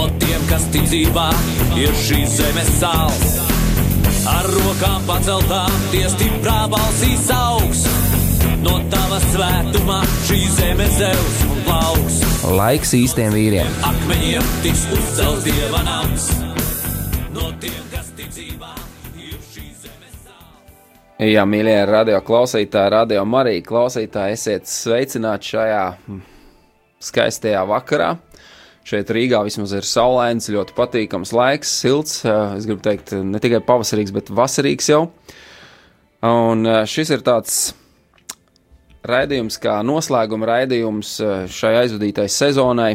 No tiem, kas ticībā ir šīs zemes sāls. Ar rokām paceltām, tie stiprā balsīs augs. No tava svētumā šī zeme zeus un plauks. Laiks īstiem vīriem. Akmeņiem tiks uzcelts dieva nams. No tiem, kas zemes sāls. Jā, mīļie radio klausītāji, radio Marija klausītāji, esiet sveicināti šajā mm, skaistajā vakarā. Šeit Rīgā vismaz ir saulains, ļoti patīkams laiks, silts. Es gribu teikt, ne tikai pavasarīgs, bet vasarīgs jau. Un šis ir tāds raidījums, kā noslēguma raidījums šai aizvadītai sezonai.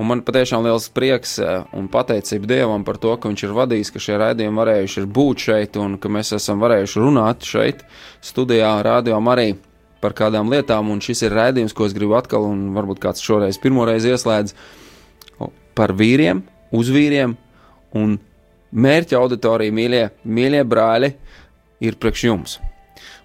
Un man patiešām liels prieks un pateicība Dievam par to, ka Viņš ir vadījis, ka šie raidījumi varējuši būt šeit un ka mēs esam varējuši runāt šeit, studijā, rādījumā arī par kādām lietām. Un šis ir raidījums, ko es gribu atkal, un varbūt kāds šoreiz pirmoreiz ieslēdz par vīriem, uz vīriem un mērķa auditorija, mīļie, mīļie brāļi, ir priekš jums.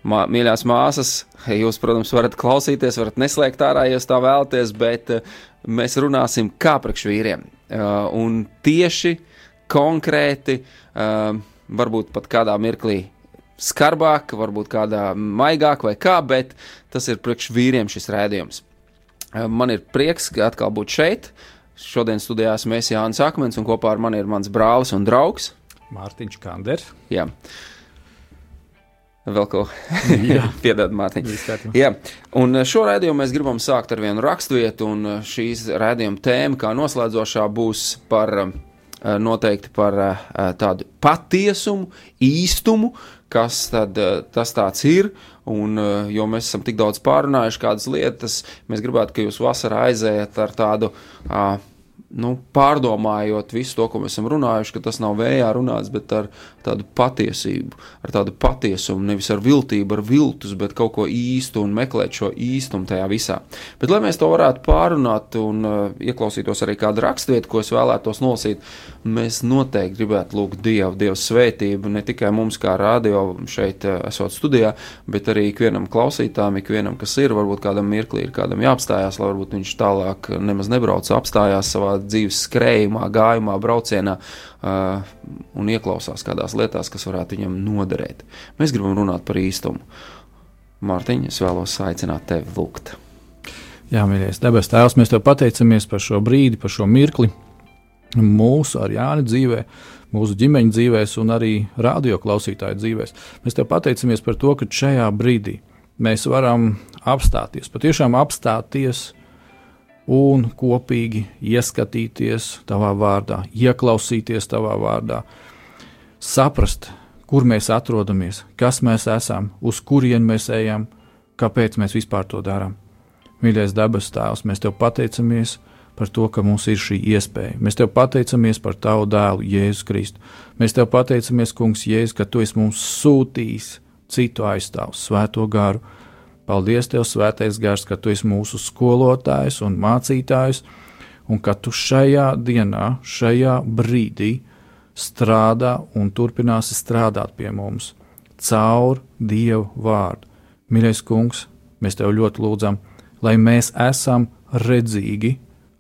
Mā, mīļās māsas, jūs, protams, varat klausīties, varat neslēgt ārā, ja tā vēlaties, bet uh, mēs runāsim kā priekš vīriem. Uh, un tieši konkrēti, uh, varbūt pat kādā mirklī skarbāk, varbūt kādā maigāk vai kā, bet tas ir priekš vīriem šis rādījums. Uh, man ir prieks, ka atkal būt šeit. Šodien studijā esmu es Jānis Akmens, un kopā ar mani ir mans brālis un draugs. Mārtiņš Kanders. Jā. Vēl ko piedod, Mārtiņ. Jā, un šo raidījumu mēs gribam sākt ar vienu raksturvietu, un šīs raidījuma tēma, kā noslēdzošā, būs par eh, noteikti par eh, tādu patiesumu, īstumu, kas tad, eh, tas ir. Un, eh, jo mēs esam tik daudz pārunājuši kādas lietas, mēs gribētu, ka jūs vasarā aiziet ar tādu. ā, Nu, pārdomājot visu to, ko mēs esam runājuši, ka tas nav vējā runāts, bet ar tādu patiesību, ar tādu patiesumu, nevis ar viltību, ar viltus, bet kaut ko īstu un meklēt šo īstumu tajā visā. Bet, lai mēs to varētu pārunāt un uh, ieklausītos arī kādu raksturvietu, ko es vēlētos nolasīt, mēs noteikti gribētu lūgt Dievu, Dieva svētību ne tikai mums, kā radio šeit, uh, esot studijā, bet arī ikvienam klausītājam, ikvienam, kas ir, varbūt kādam mirklī ir kādam jāapstājās, lai varbūt viņš tālāk nemaz nebrauc, apstājās savā dzīves skrējumā, gājumā, braucienā uh, un ieklausās kādās lietās, kas varētu viņam noderēt. Mēs gribam runāt par īstumu. Mārtiņ, es vēlos aicināt tevi lūgt. Jā, mīļais debes Tēvs, mēs tev pateicamies par šo brīdi, par šo mirkli mūsu ar Jāni dzīvē, mūsu ģimeņa dzīvēs un arī radio klausītāju dzīvēs. Mēs tev pateicamies par to, ka šajā brīdī mēs varam apstāties, patiešām apstāties un kopīgi ieskatīties tavā vārdā, ieklausīties tavā vārdā, saprast, kur mēs atrodamies, kas mēs esam, uz kurien mēs ejam, kāpēc mēs vispār to darām. Mīļais dabas tēvs, mēs tev pateicamies par to, ka mums ir šī iespēja. Mēs tev pateicamies par tavu dēlu, Jēzu Kristu. Mēs tev pateicamies, Kungs, Jēzus, ka tu esi mums sūtījis citu aizstāvu, Svēto garu. Paldies, Tev, Svētais Gars, ka Tu esi mūsu skolotājs un mācītājs, un ka Tu šajā dienā, šajā brīdī strādā un turpināsi strādāt pie mums caur Dievu vārdu. Mīļais Kungs, mēs Tev ļoti lūdzam, lai mēs esam redzīgi,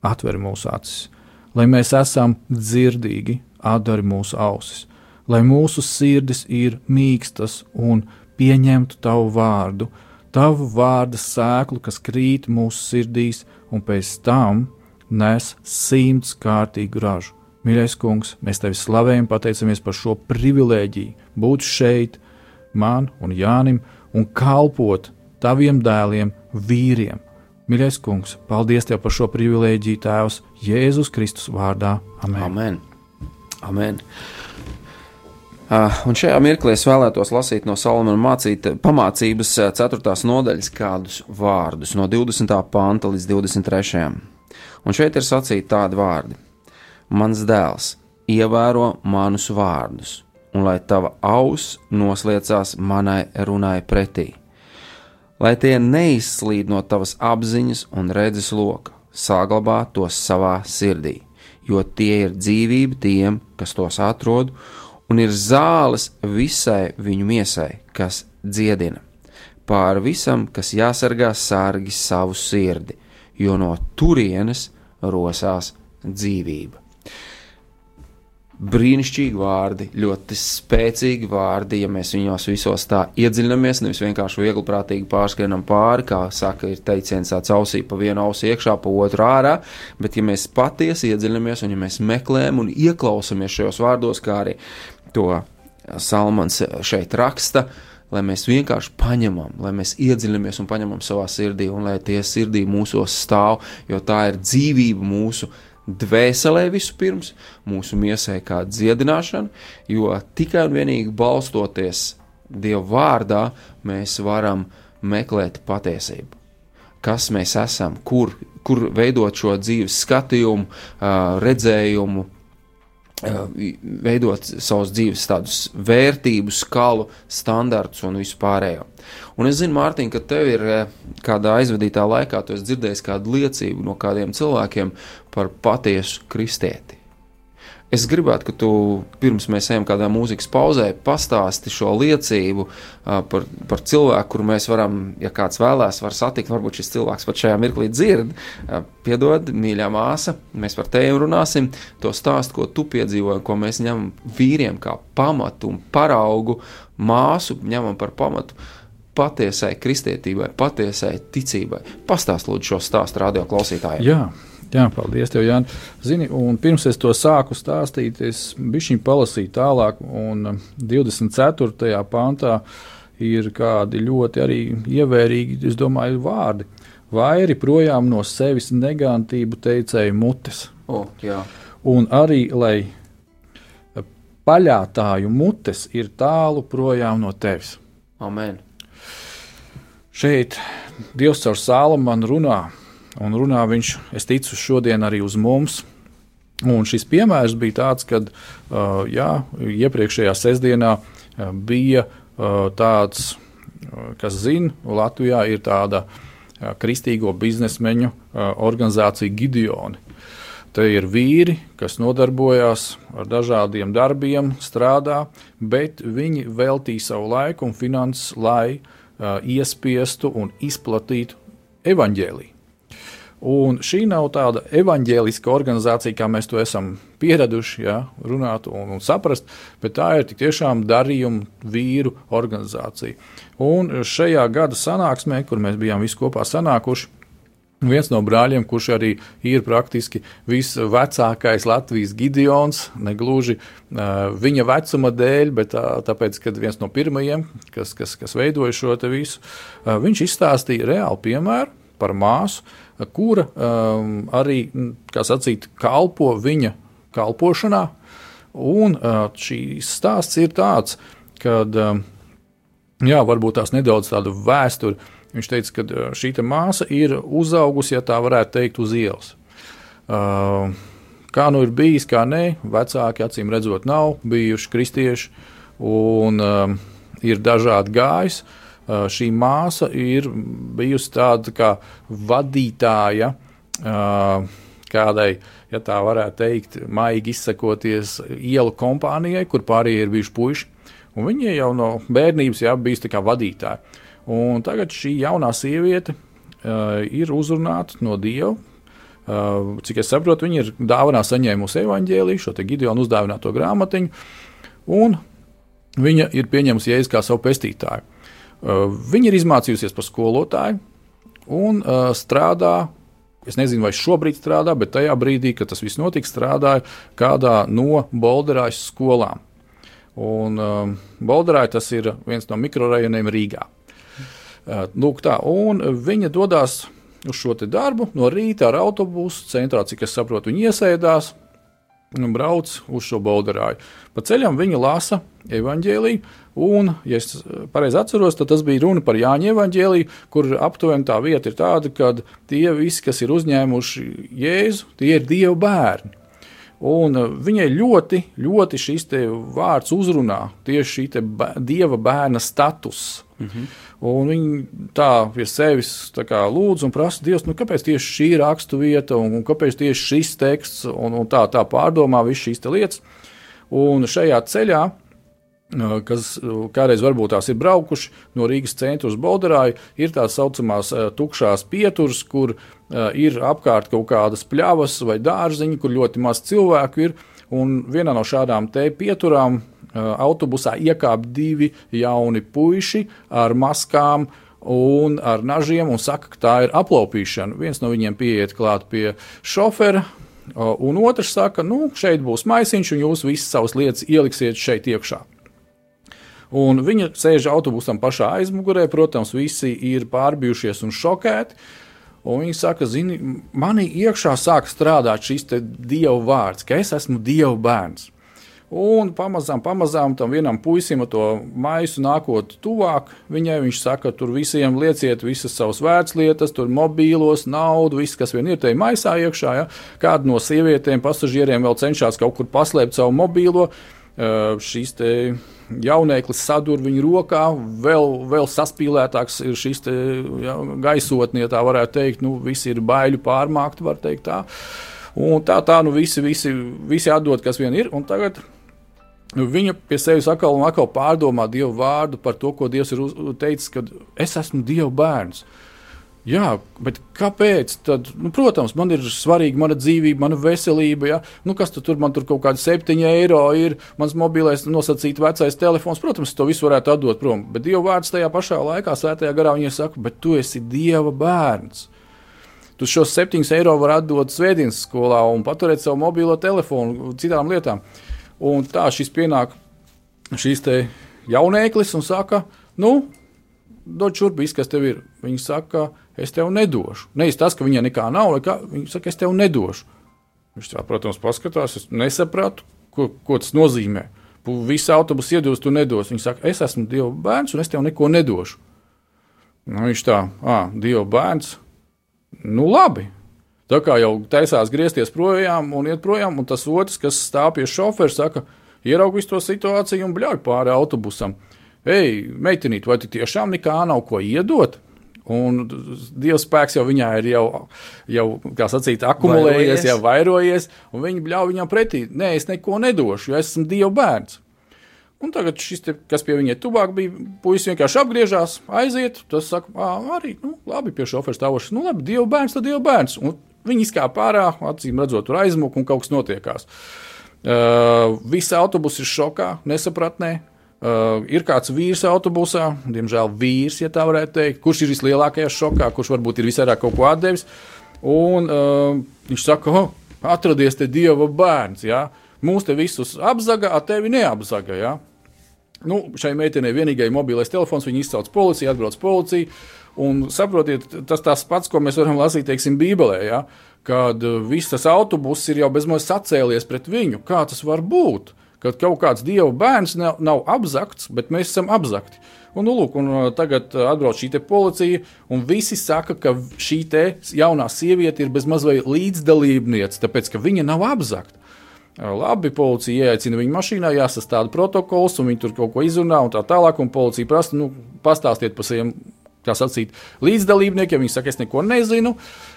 atver mūsu acis, lai mēs esam dzirdīgi, atver mūsu ausis, lai mūsu sirdis ir mīkstas un pieņemtu Tavu vārdu, tavu vārda sēklu, kas krīt mūsu sirdīs, un pēc tam nes simts kārtīgu ražu. Mīļais kungs, mēs tevi slavējam, pateicamies par šo privilēģiju būt šeit, man un Jānim, un kalpot taviem dēliem, vīriem. Mīļais kungs, paldies tev par šo privilēģiju, Tēvs, Jēzus Kristus vārdā. Amen. Amen. Amen. Uh, un šajā mirklī es vēlētos lasīt no Salamana mācīt, pamācības 4. nodaļas kādus vārdus, no 20. panta līdz 23. Un šeit ir sacīti tādi vārdi: Mans dēls, ievēro manus vārdus, un lai tava auss nosliecās manai runai pretī. Lai tie neizslīd no tavas apziņas un redzes loka, saglabā tos savā sirdī, jo tie ir dzīvība tiem, kas tos atrod, un ir zāles visai viņu miesai, kas dziedina. Pāri visam, kas jāsargā sārgi savu sirdi, jo no turienes rosās dzīvība brīnišķīgi vārdi, ļoti spēcīgi vārdi, ja mēs viņos visos tā iedziļinamies, nevis vienkārši viegli prātīgi pārskrienam pāri, kā saka, ir teiciens tāds ausī pa vienu ausi iekšā, pa otru ārā, bet ja mēs patiesi iedziļinamies un ja mēs meklējam un ieklausamies šajos vārdos, kā arī to Salmans šeit raksta, lai mēs vienkārši paņemam, lai mēs iedziļinamies un paņemam savā sirdī, un lai tie sirdī mūsos stāv, jo tā ir dzīvība mūsu dvēselē vispirms, mūsu miesai kā dziedināšana, jo tikai un vienīgi balstoties Dieva vārdā, mēs varam meklēt patiesību. Kas mēs esam, kur, kur veidot šo dzīves skatījumu, redzējumu, veidot savus dzīves tādus vērtību skalu, standartus un visu pārējo. Un es zinu, Mārtiņ, ka tev ir eh, kādā aizvadītā laikā, dzirdējis kādu liecību no kādiem cilvēkiem par patiesu kristieti. Es gribētu, ka tu pirms mēs ejam kādā mūzikas pauzē, pastāsti šo liecību par, par cilvēku, kuru mēs varam, ja kāds vēlās, var satikt. Varbūt šis cilvēks pat šajā mirklī dzird. Piedod, mīļā māsa, mēs par tevi runāsim. To stāstu, ko tu piedzīvoji, ko mēs ņemam vīriem kā pamatu un paraugu, māsu ņemam par pamatu. Patiesai kristietībai, patiesai ticībai. Pastāst lūdzu šo stāstu radio klausītājiem. Jā. Jā, paldies, tev, Jānis. Zini, un pirms es to sāku stāstīt, es bišķiņ palasīju tālāk, un 24. Um, pantā ir kādi ļoti arī ievērīgi, es domāju, vārdi. Vairi projām no sevis negantību teicēju mutes. O, jā. un arī, lai paļātāju mutes ir tālu projām no tevis. Amen. Šeit Dievs caur Sālamanu runā, un runā viņš, es ticu, šodien arī uz mums. Un šis piemērs bija tāds, kad uh, jā, iepriekšējā sestdienā uh, bija uh, tāds, kas zina, Latvijā ir tāda kristīgo biznesmeņu organizācija Gideoni. Te ir vīri, kas nodarbojas ar dažādiem darbiem, strādā, bet viņi veltīja savu laiku un finanses, lai uh, iespiestu un izplatītu evaņģēliju. Un šī nav tāda evaņģēliska organizācija, kā mēs to esam pieraduši ja, runāt un, un saprast, bet tā ir tiešām darījuma vīru organizācija. Un šajā gada sanāksmē, kur mēs bijām visi kopā sanākuši, Viens no brāļiem, kurš arī ir praktiski visvecākais Latvijas gideons, negluži uh, viņa vecuma dēļ, bet tā, tāpēc, ka viens no pirmajiem, kas, kas, kas veidoja šo visu, uh, viņš izstāstīja reāli piemēru par māsu, uh, kura um, arī, kā sacīt, kalpo viņa kalpošanā. Un uh, šīs stāsts ir tāds, ka, uh, jā, varbūt tās nedaudz tādu vēsturi Viņš teica, ka šī māsa ir uzaugusi, ja tā varētu teikt, uz ielas. Uh, kā nu ir bijis, kā nē, vecāki acīm redzot, nav bijuši kristieši un uh, ir dažādi gājis. Uh, šī māsa ir bijusi tāda kā vadītāja uh, kādai, ja tā varētu teikt, maigi izsakoties ielu kompānijai, kur pārējie ir bijuši puiši. Un viņi jau no bērnības jā, bijusi vadītāji. Un tagad šī jaunā sieviete uh, ir uzrunāta no Dieva. Uh, cik es saprotu, viņa ir dāvanā saņēmusi evaņģēliju, šo Gideonu uzdāvināto grāmatiņu, un viņa ir pieņēmusi jēzu kā savu pestītāju. Uh, viņa ir izmācījusies par skolotāju un uh, strādā Es nezinu, vai šobrīd strādā, bet tajā brīdī, kad tas viss notika, strādāja kādā no Bolderājas skolām. Un um, Bolderāja tas ir viens no mikrorajoniem Rīgā. Lūk, tā, un viņa dodas uz šo darbu no rīta ar autobusu centrā, cik es saprotu, viņa iesēdās brauc uz šo bolderāju. Pa ceļam viņa lasa evaņģēliju, un, ja es pareizi atceros, tad tas bija runa par Jāņa evaņģēliju, kur aptuveni tā vieta ir tāda, ka tie visi, kas ir uzņēmuši Jēzu, tie ir Dieva bērni. Un uh, viņai ļoti, ļoti šis vārds uzrunā tieši šī dieva bērna status. Mhm. Un viņi tā pie sevis tā lūdz un prasa, Dievs, nu, kāpēc tieši šī rakstu vieta un, un kāpēc tieši šis teksts, un, un tā, tā pārdomā visas šīs lietas. Un šajā ceļā kas kādreiz varbūt tās ir braukuši no Rīgas centra uz Bolderāju, ir tās saucamās tukšās pieturas, kur ir apkārt kaut kādas pļavas vai dārziņi, kur ļoti maz cilvēku ir. Un vienā no šādām te pieturām autobusā iekāp divi jauni puiši ar maskām un ar nažiem un saka, ka tā ir aplaupīšana. Viens no viņiem pieiet klāt pie šofera, un otrs saka, nu, šeit būs maisiņš, un jūs visas savas lietas ieliksiet šeit iekšā. Un viņa sēž autobusam pašā aizmugurē, protams, visi ir pārbijušies un šokēti. Un viņi saka, zini, manī iekšā sāk strādāt šis dievu vārds, ka es esmu dievu bērns. Un pamazām, pamazām tam vienam puisim ar to maisu nākot tuvāk, viņai viņš saka, tur visiem lieciet visas savas vērtslietas, tur mobīlos, naudu, viss, kas vien ir tajā maisā iekšā. Ja? Kāda no sievietēm, pasažieriem vēl cenšas kaut kur paslēpt savu mobīlo. Šīs jauneklis sadur viņu rokā, vēl, vēl saspīlētāks ir šis te, ja, gaisotne, ja tā varētu teikt. Nu, visi ir baiļu pārmākti, var teikt tā. Un tā, tā nu visi, visi, visi atdod, kas vien ir. Un tagad viņa pie sevis atkal un atkal pārdomā Dievu vārdu par to, ko Dievs ir teicis, ka es esmu Dieva bērns. Jā, bet kāpēc? Tad, nu, protams, man ir svarīga mana dzīvība, mana veselība. Ja? Nu, kas tu tur man tur kaut kādi 7 eiro ir, mans mobilais nosacīts vecais telefons. Protams, to visu varētu atdot prom. Bet Dieva vārds tajā pašā laikā, svētajā garā, viņai saka, bet tu esi Dieva bērns. Tu šos 7 eiro vari atdot svētdienas skolā un paturēt savu mobilo telefonu, citām lietām. Un tā šis pienāk šīs jaunēklis un saka, nu, dod šurp viss, kas tev ir. Viņi saka, es tev nedošu. Nevis tas, ka viņai nekā nav, kā, viņi saka, es tev nedošu. Viņš tā, protams, paskatās, es nesapratu, ko, ko tas nozīmē. Visu autobusu iedos, tu nedos. Viņš saka, es esmu Dieva bērns un es tev neko nedošu. Nu, viņš tā, ah, Dieva bērns. Nu, labi. Tā kā jau taisās griezties projām un iet projām, un tas otrs, kas stāv pie šofera, saka, ieraugīs to situāciju un bļauj pāri autobusam. Ej, meitenīt, vai tu tiešām nekā nav ko iedot? Un Dieva spēks jau viņā ir jau, jau kā sacīt, akumulējies, vairojies. jau vairojies, un viņi bļauj viņam pretī. Nē, es neko nedošu, jo es esmu Dieva bērns. Un tagad šis, te, kas pie viņa tuvāk bija, puisis vienkārši apgriežās, aiziet. Tas saka, arī nu, labi, pie šofera stāvošas. Nu, labi, Dieva bērns, tad Dieva bērns. Un viņi izkāpa ārā, acīm redzot, tur aizmuka un kaut kas notiekās. Uh, visi autobusi ir šokā, nesapratnē. Uh, ir kāds vīrs autobusā, diemžēl vīrs, ja tā varētu teikt, kurš ir vislielākajā šokā, kurš varbūt ir visvairāk kaut ko atdevis. Un uh, viņš saka, oh, atradies te dieva bērns, ja? mūs te visus apzaga, a tevi neapzaga. Ja? Nu, šai meitenei vienīgais mobilais telefons, viņa izsauc policiju, atbrauc policija. Un saprotiet, tas tas pats, ko mēs varam lasīt, teiksim, Bībelē, ja? kad uh, viss tas autobuss ir jau bezmaz sacēlies pret viņu. Kā tas var būt? ka kaut kāds dieva bērns nav, nav apzakts, bet mēs esam apzakti. Un, nu, lūk, un uh, tagad uh, atbrauc šī policija, un visi saka, ka šī jaunā sieviete ir bezmazliet līdzdalībniece, tāpēc ka viņa nav apzakta. Labi, policija ieaicina viņu mašīnā, jāsastāda protokols, un viņi tur kaut ko izrunā, un tā tālāk. Un policija prasa, nu, pastāstiet par saviem tā sacīt, līdzdalībniekiem. Viņi saka, es neko nezinu,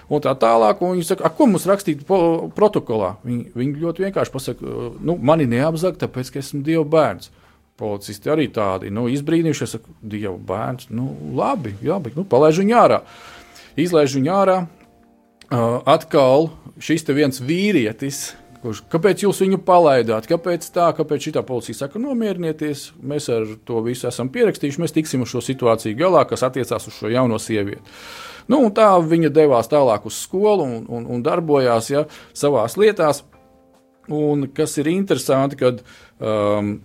un tā tālāk. Un viņi saka, ko mums rakstīt protokolā? Viņi, viņi ļoti vienkārši pasaka, nu, mani neapzag, tāpēc, ka esmu Dieva bērns. Policisti arī tādi nu, izbrīnījušies, saka, Dieva bērns. Nu, labi, labi nu, palaiž viņu ārā. Izlaiž viņu ārā. Uh, atkal šis viens vīrietis, Kurš, kāpēc jūs viņu palaidāt? Kāpēc tā? Kāpēc šī policija saka, nomierinieties? Mēs ar to visu esam pierakstījuši. Mēs tiksim uz šo situāciju galā, kas attiecās uz šo jauno sievieti. Nu, tā viņa devās tālāk uz skolu un, un, un darbojās ja, savā lietās. Un kas ir interesanti, kad um,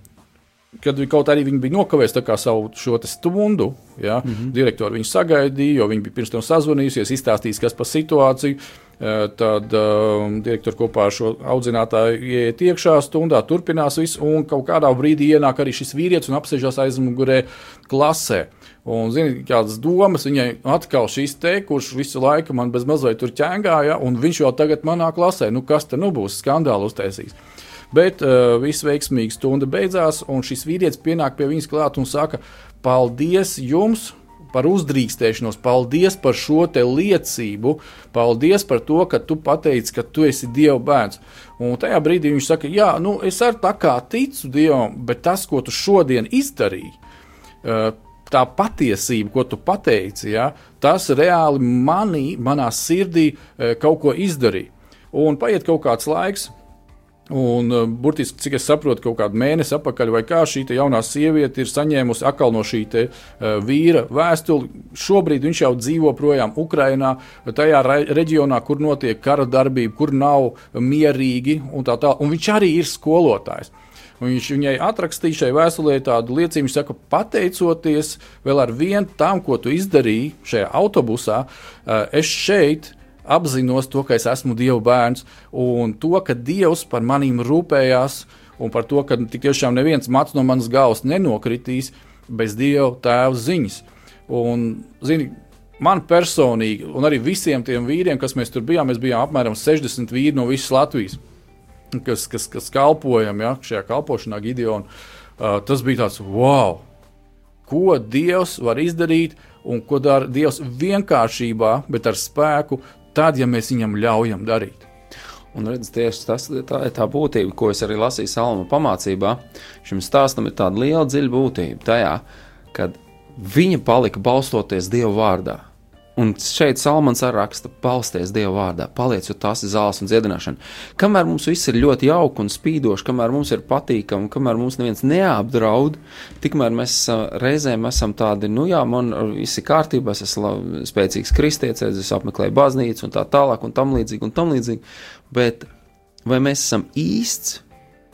kad kaut arī viņi bija nokavējuši savu stundu. Ja, mm -hmm. Direktori viņu sagaidīja, jo viņi bija pirms tam sazvanījusies, izstāstījis, kas par situāciju. Eh, tad um, direktori kopā ar šo audzinātāju ieiet iekšā stundā, turpinās visu, un kaut kādā brīdī ienāk arī šis vīrietis un apsēžās aizmugurē klasē. Un, zini, kādas domas viņai atkal šīs te, kurš visu laiku man bez mazliet tur ķēngāja, un viņš jau tagad manā klasē, nu kas te nu būs skandālu uztaisījis. Bet uh, viss veiksmīgi stunda beidzās, un šis vīrietis pienāk pie viņas klāt un saka, paldies jums! Par uzdrīkstēšanos, paldies par šo te liecību, paldies par to, ka tu pateici, ka tu esi Dieva bērns. Un tajā brīdī viņš saka, jā, nu es ar tā kā ticu Dievam, bet tas, ko tu šodien izdarīji, uh, tā patiesība, ko tu pateici, ja, tas reāli manī, manā sirdī e, kaut ko izdarīja. Un paiet kaut kāds laiks. Un, uh, burtiski, cik es saprotu, kaut kādu mēnesi atpakaļ, vai kā šī jaunā sieviete ir saņēmusi atkal no šī te, uh, vīra vēstuli. Šobrīd viņš jau dzīvo projām Ukrajinā, tajā reģionā, kur notiek kara darbība, kur nav mierīgi un tā tālāk. Viņš arī ir skolotājs. Un viņš viņai atrakstīja šai vēstulē tādu liecību, viņš saka, pateicoties vēl ar vienu tam, ko tu izdarīji šajā autobusā, es šeit apzinos to, ka es esmu Dieva bērns un to, ka Dievs par manīm rūpējās un par to, ka tiešām neviens mats no manas galvas nenokritīs bez Dieva tēva ziņas. Un, zini, man personīgi, un arī visiem tiem vīriem, kas mēs tur bijām, mēs bijām apmēram 60 vīri no visas Latvijas kas, kas, kas kalpojam ja, šajā kalpošanā, Gideona. Uh, tas bija tāds wow! Ko Dievs var izdarīt un ko dara Dievs vienkāršībā, bet ar spēku, tad, ja mēs viņam ļaujam darīt. Un redz, tieši tas tā ir tā būtība, ko es arī lasīju Salma pamācībā. Šim stāstam ir tāda liela dziļa būtība tajā, kad viņa palika balstoties Dieva vārdā. Un šeit Salmans raksta, balsties Dieva vārdā, paliec, tas ir zāles un dziedināšana. Kamēr mums viss ir ļoti jauki un spīdoši, kamēr mums ir patīkami, kamēr mums neviens neapdraud, tikmēr mēs reizēm esam tādi, nu jā, man viss ir kārtībā, es esmu spēcīgs kristietis, es apmeklēju baznīcu un tā tālāk un tam līdzīgi un tam līdzīgi. Bet vai mēs esam īsts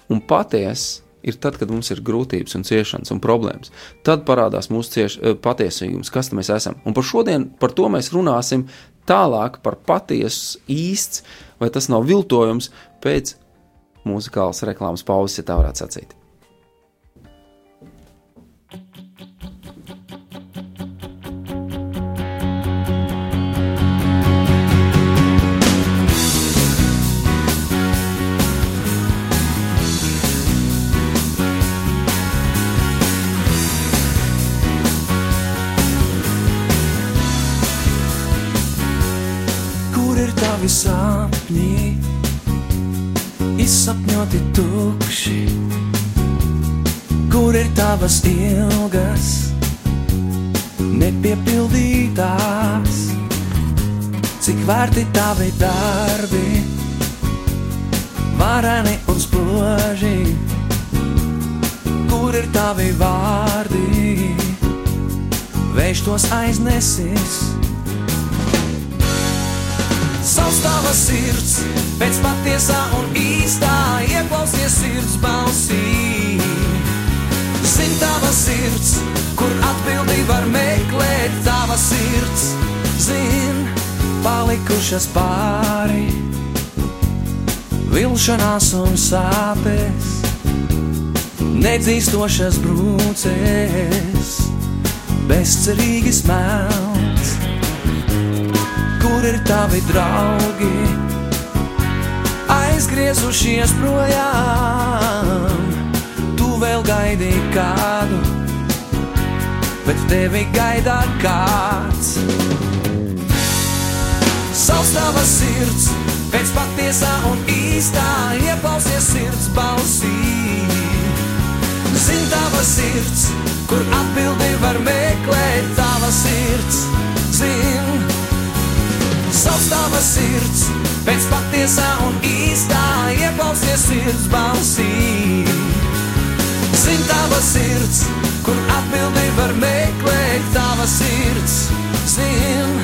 un patiesi? Ir tad, kad mums ir grūtības, un ciešanas un problēmas. Tad parādās mūsu cieš, eh, patiesības, kas mēs esam. Un par šodien par to mēs runāsim tālāk par patiesu, īsts, vai tas nav viltojums pēc muzikālas reklāmas pauzes, ja tā varētu sacīt. Sapņi izsapņoti tukši, kur ir tavas ilgas, nepiepildītās, cik vērti tavi darbi, vareni un spoži, kur ir tavi vārdi, vējš tos aiznesis Savs tava sirds, pēc patiesā un īstā ieklausies sirds balsī. Zin tava sirds, kur atbildi var meklēt tava sirds. Zin, palikušas pāri, vilšanās un sāpes, nedzīstošas brūces, bezcerīgi smelts kur ir tavi draugi, aizgriezušies projām. Tu vēl gaidīji kādu, bet tevi gaidā kāds. Savs tava sirds, pēc patiesā un īstā ieklausies sirds balsī. Zin tava sirds, kur atbildi var meklēt tava sirds. Zin, Sauc tava sirds, pēc patiesā un īstā ieklausies sirds balsī. Zin tava sirds, kur atbildi var meklēt tava sirds. Zin,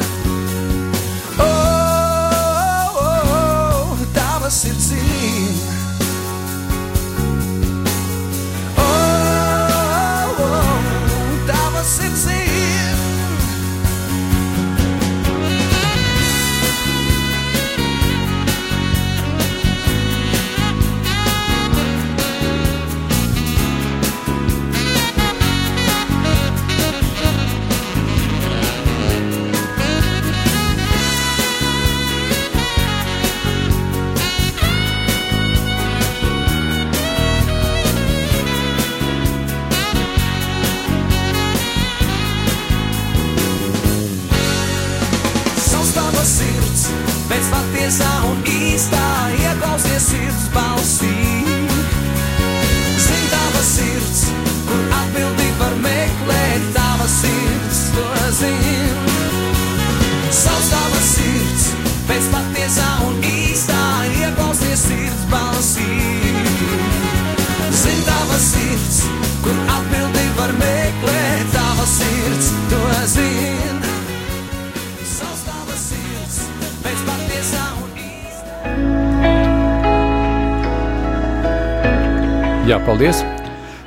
paldies.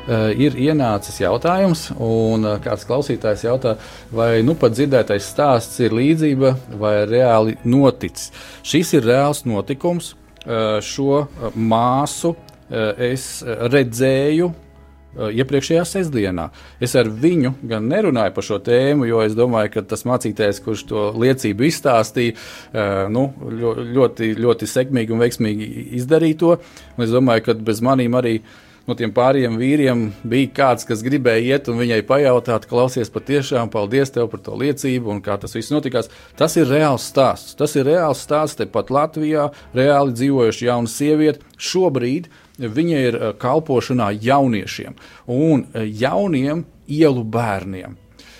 Uh, ir ienācis jautājums, un uh, kāds klausītājs jautā, vai nu pat dzirdētais stāsts ir līdzība vai reāli noticis. Šis ir reāls notikums. Uh, šo uh, māsu uh, es uh, redzēju uh, iepriekšējā sestdienā. Es ar viņu gan nerunāju par šo tēmu, jo es domāju, ka tas mācītājs, kurš to liecību izstāstīja, uh, nu, ļo- ļoti, ļoti sekmīgi un veiksmīgi izdarīja to. Un es domāju, ka bez manīm arī no tiem pāriem vīriem bija kāds, kas gribēja iet un viņai pajautāt, klausies, patiešām paldies tev par to liecību un kā tas viss notikās. Tas ir reāls stāsts. Tas ir reāls stāsts tepat Latvijā, reāli dzīvojuši jauna sieviete. Šobrīd viņa ir eh, kalpošanā jauniešiem un eh, jauniem ielu bērniem.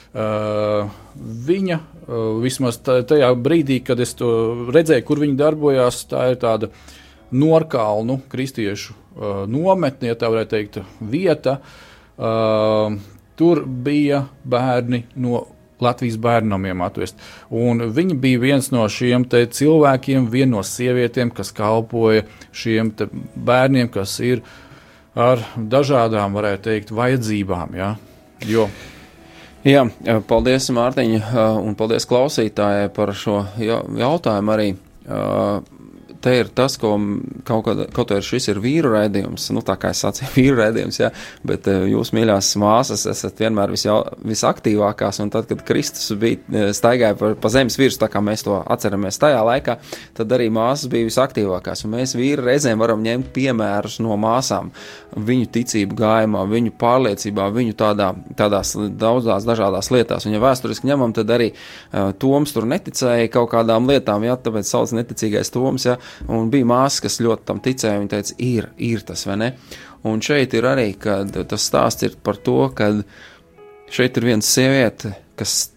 Uh, viņa uh, vismaz ta- tajā brīdī, kad es to redzēju, kur viņa darbojās, tā ir tāda norkalnu kristiešu uh, nometne, ja tā varētu teikt, vieta. Uh, tur bija bērni no Latvijas bērnamiem atvest. Un viņi bija viens no šiem cilvēkiem, viena no sievietēm, kas kalpoja šiem bērniem, kas ir ar dažādām, varētu teikt, vajadzībām. Ja? Jo Jā, paldies, Mārtiņa, un paldies klausītājai par šo ja- jautājumu arī. Te ir tas, ko kaut, kad, kaut arī šis ir vīru raidījums, nu tā kā es sacīju, vīru raidījums, jā, bet uh, jūs, mīļās māsas, esat vienmēr visjau, visaktīvākās, un tad, kad Kristus bija uh, staigāja pa, pa zemes virsmu, tā kā mēs to atceramies tajā laikā, tad arī māsas bija visaktīvākās, un mēs vīri reizēm varam ņemt piemērus no māsām, viņu ticību gājumā, viņu pārliecībā, viņu tādā, tādās daudzās dažādās lietās, un ja vēsturiski ņemam, tad arī uh, Toms tur neticēja kaut kādām lietām, jā, tāpēc sauc neticīgais Toms, jā, un bija māsas, kas ļoti tam ticēja, viņa teica, ir, ir tas, vai ne? Un šeit ir arī, tas stāsts ir par to, ka šeit ir viena sieviete, kas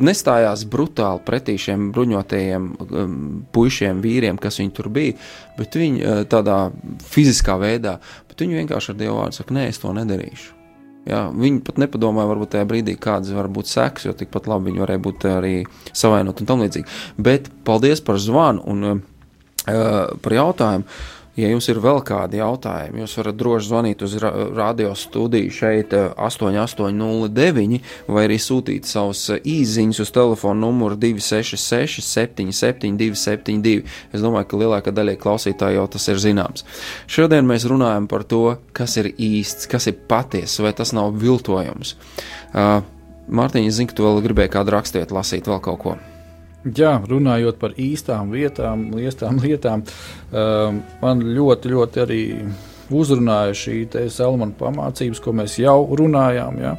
nestājās brutāli pretī šiem bruņotajiem um, puišiem, vīriem, kas viņi tur bija, bet viņi uh, tādā fiziskā veidā, bet viņi vienkārši ar Dievu vārdu saka, nē, es to nedarīšu. Jā, viņi pat nepadomāja, varbūt tajā brīdī, kādas var būt sekas, jo tikpat labi viņi varēja būt arī savainoti un tam līdzīgi. Bet paldies par zvanu un uh, par jautājumu. Ja jums ir vēl kādi jautājumi, jūs varat droši zvanīt uz ra radio studiju šeit, eh, 8809, vai arī sūtīt savus eh, īsiņus uz telefona numuru 266, 77, 272. Es domāju, ka lielākā daļa klausītāju jau tas ir zināms. Šodien mēs runājam par to, kas ir īsts, kas ir patiesa, vai tas nav viltojums. Uh, Mārtiņa, tu vēl gribēji kādu rakstīt, lasīt vēl kaut ko. Jā, runājot par īstām vietām, liestām lietām, um, man ļoti, ļoti arī uzrunāja šī Salmana pamācības, ko mēs jau runājām. Ja?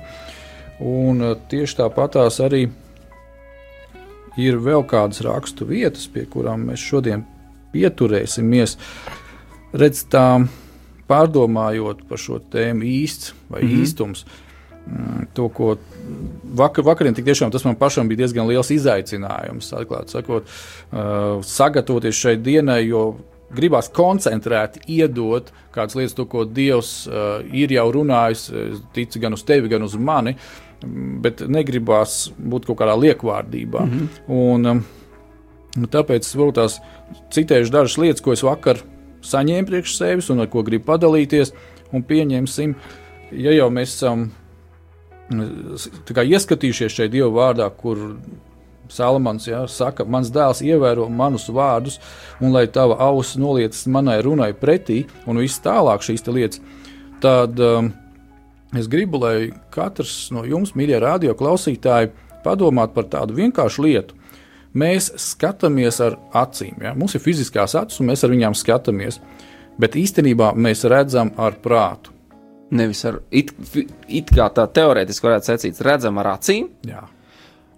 Un uh, tieši tāpatās arī ir vēl kādas rakstu vietas, pie kurām mēs šodien pieturēsimies. Redz, tā pārdomājot par šo tēmu īsts vai mm -hmm. īstums. To, ko vakar, vakarā tiešām tas man pašam bija diezgan liels izaicinājums, atklāti sakot, uh, sagatavoties šai dienai, jo gribās koncentrēti iedot kādas lietas, to, ko Dievs uh, ir jau runājis, es ticu gan uz tevi, gan uz mani, bet negribās būt kaut kādā liekvārdībā. Mm -hmm. Un, um, tāpēc es varbūt tās citēšu dažas lietas, ko es vakar saņēmu priekš sevis un ar ko gribu padalīties, un pieņemsim, ja jau mēs esam kā ieskatījušies šeit Dieva vārdā, kur Salamans ja, saka, mans dēls ievēro manus vārdus, un lai tava auss noliecas manai runai pretī, un viss tālāk šīs lietas, tad um, es gribu, lai katrs no jums, mīļie radio klausītāji, padomātu par tādu vienkāršu lietu. Mēs skatāmies ar acīm. Ja? Mums ir fiziskās acis, un mēs ar viņām skatāmies. Bet īstenībā mēs redzam ar prātu. Nevis ar it, it kā tā teorētiski varētu secīt, redzam ar acīm, Jā.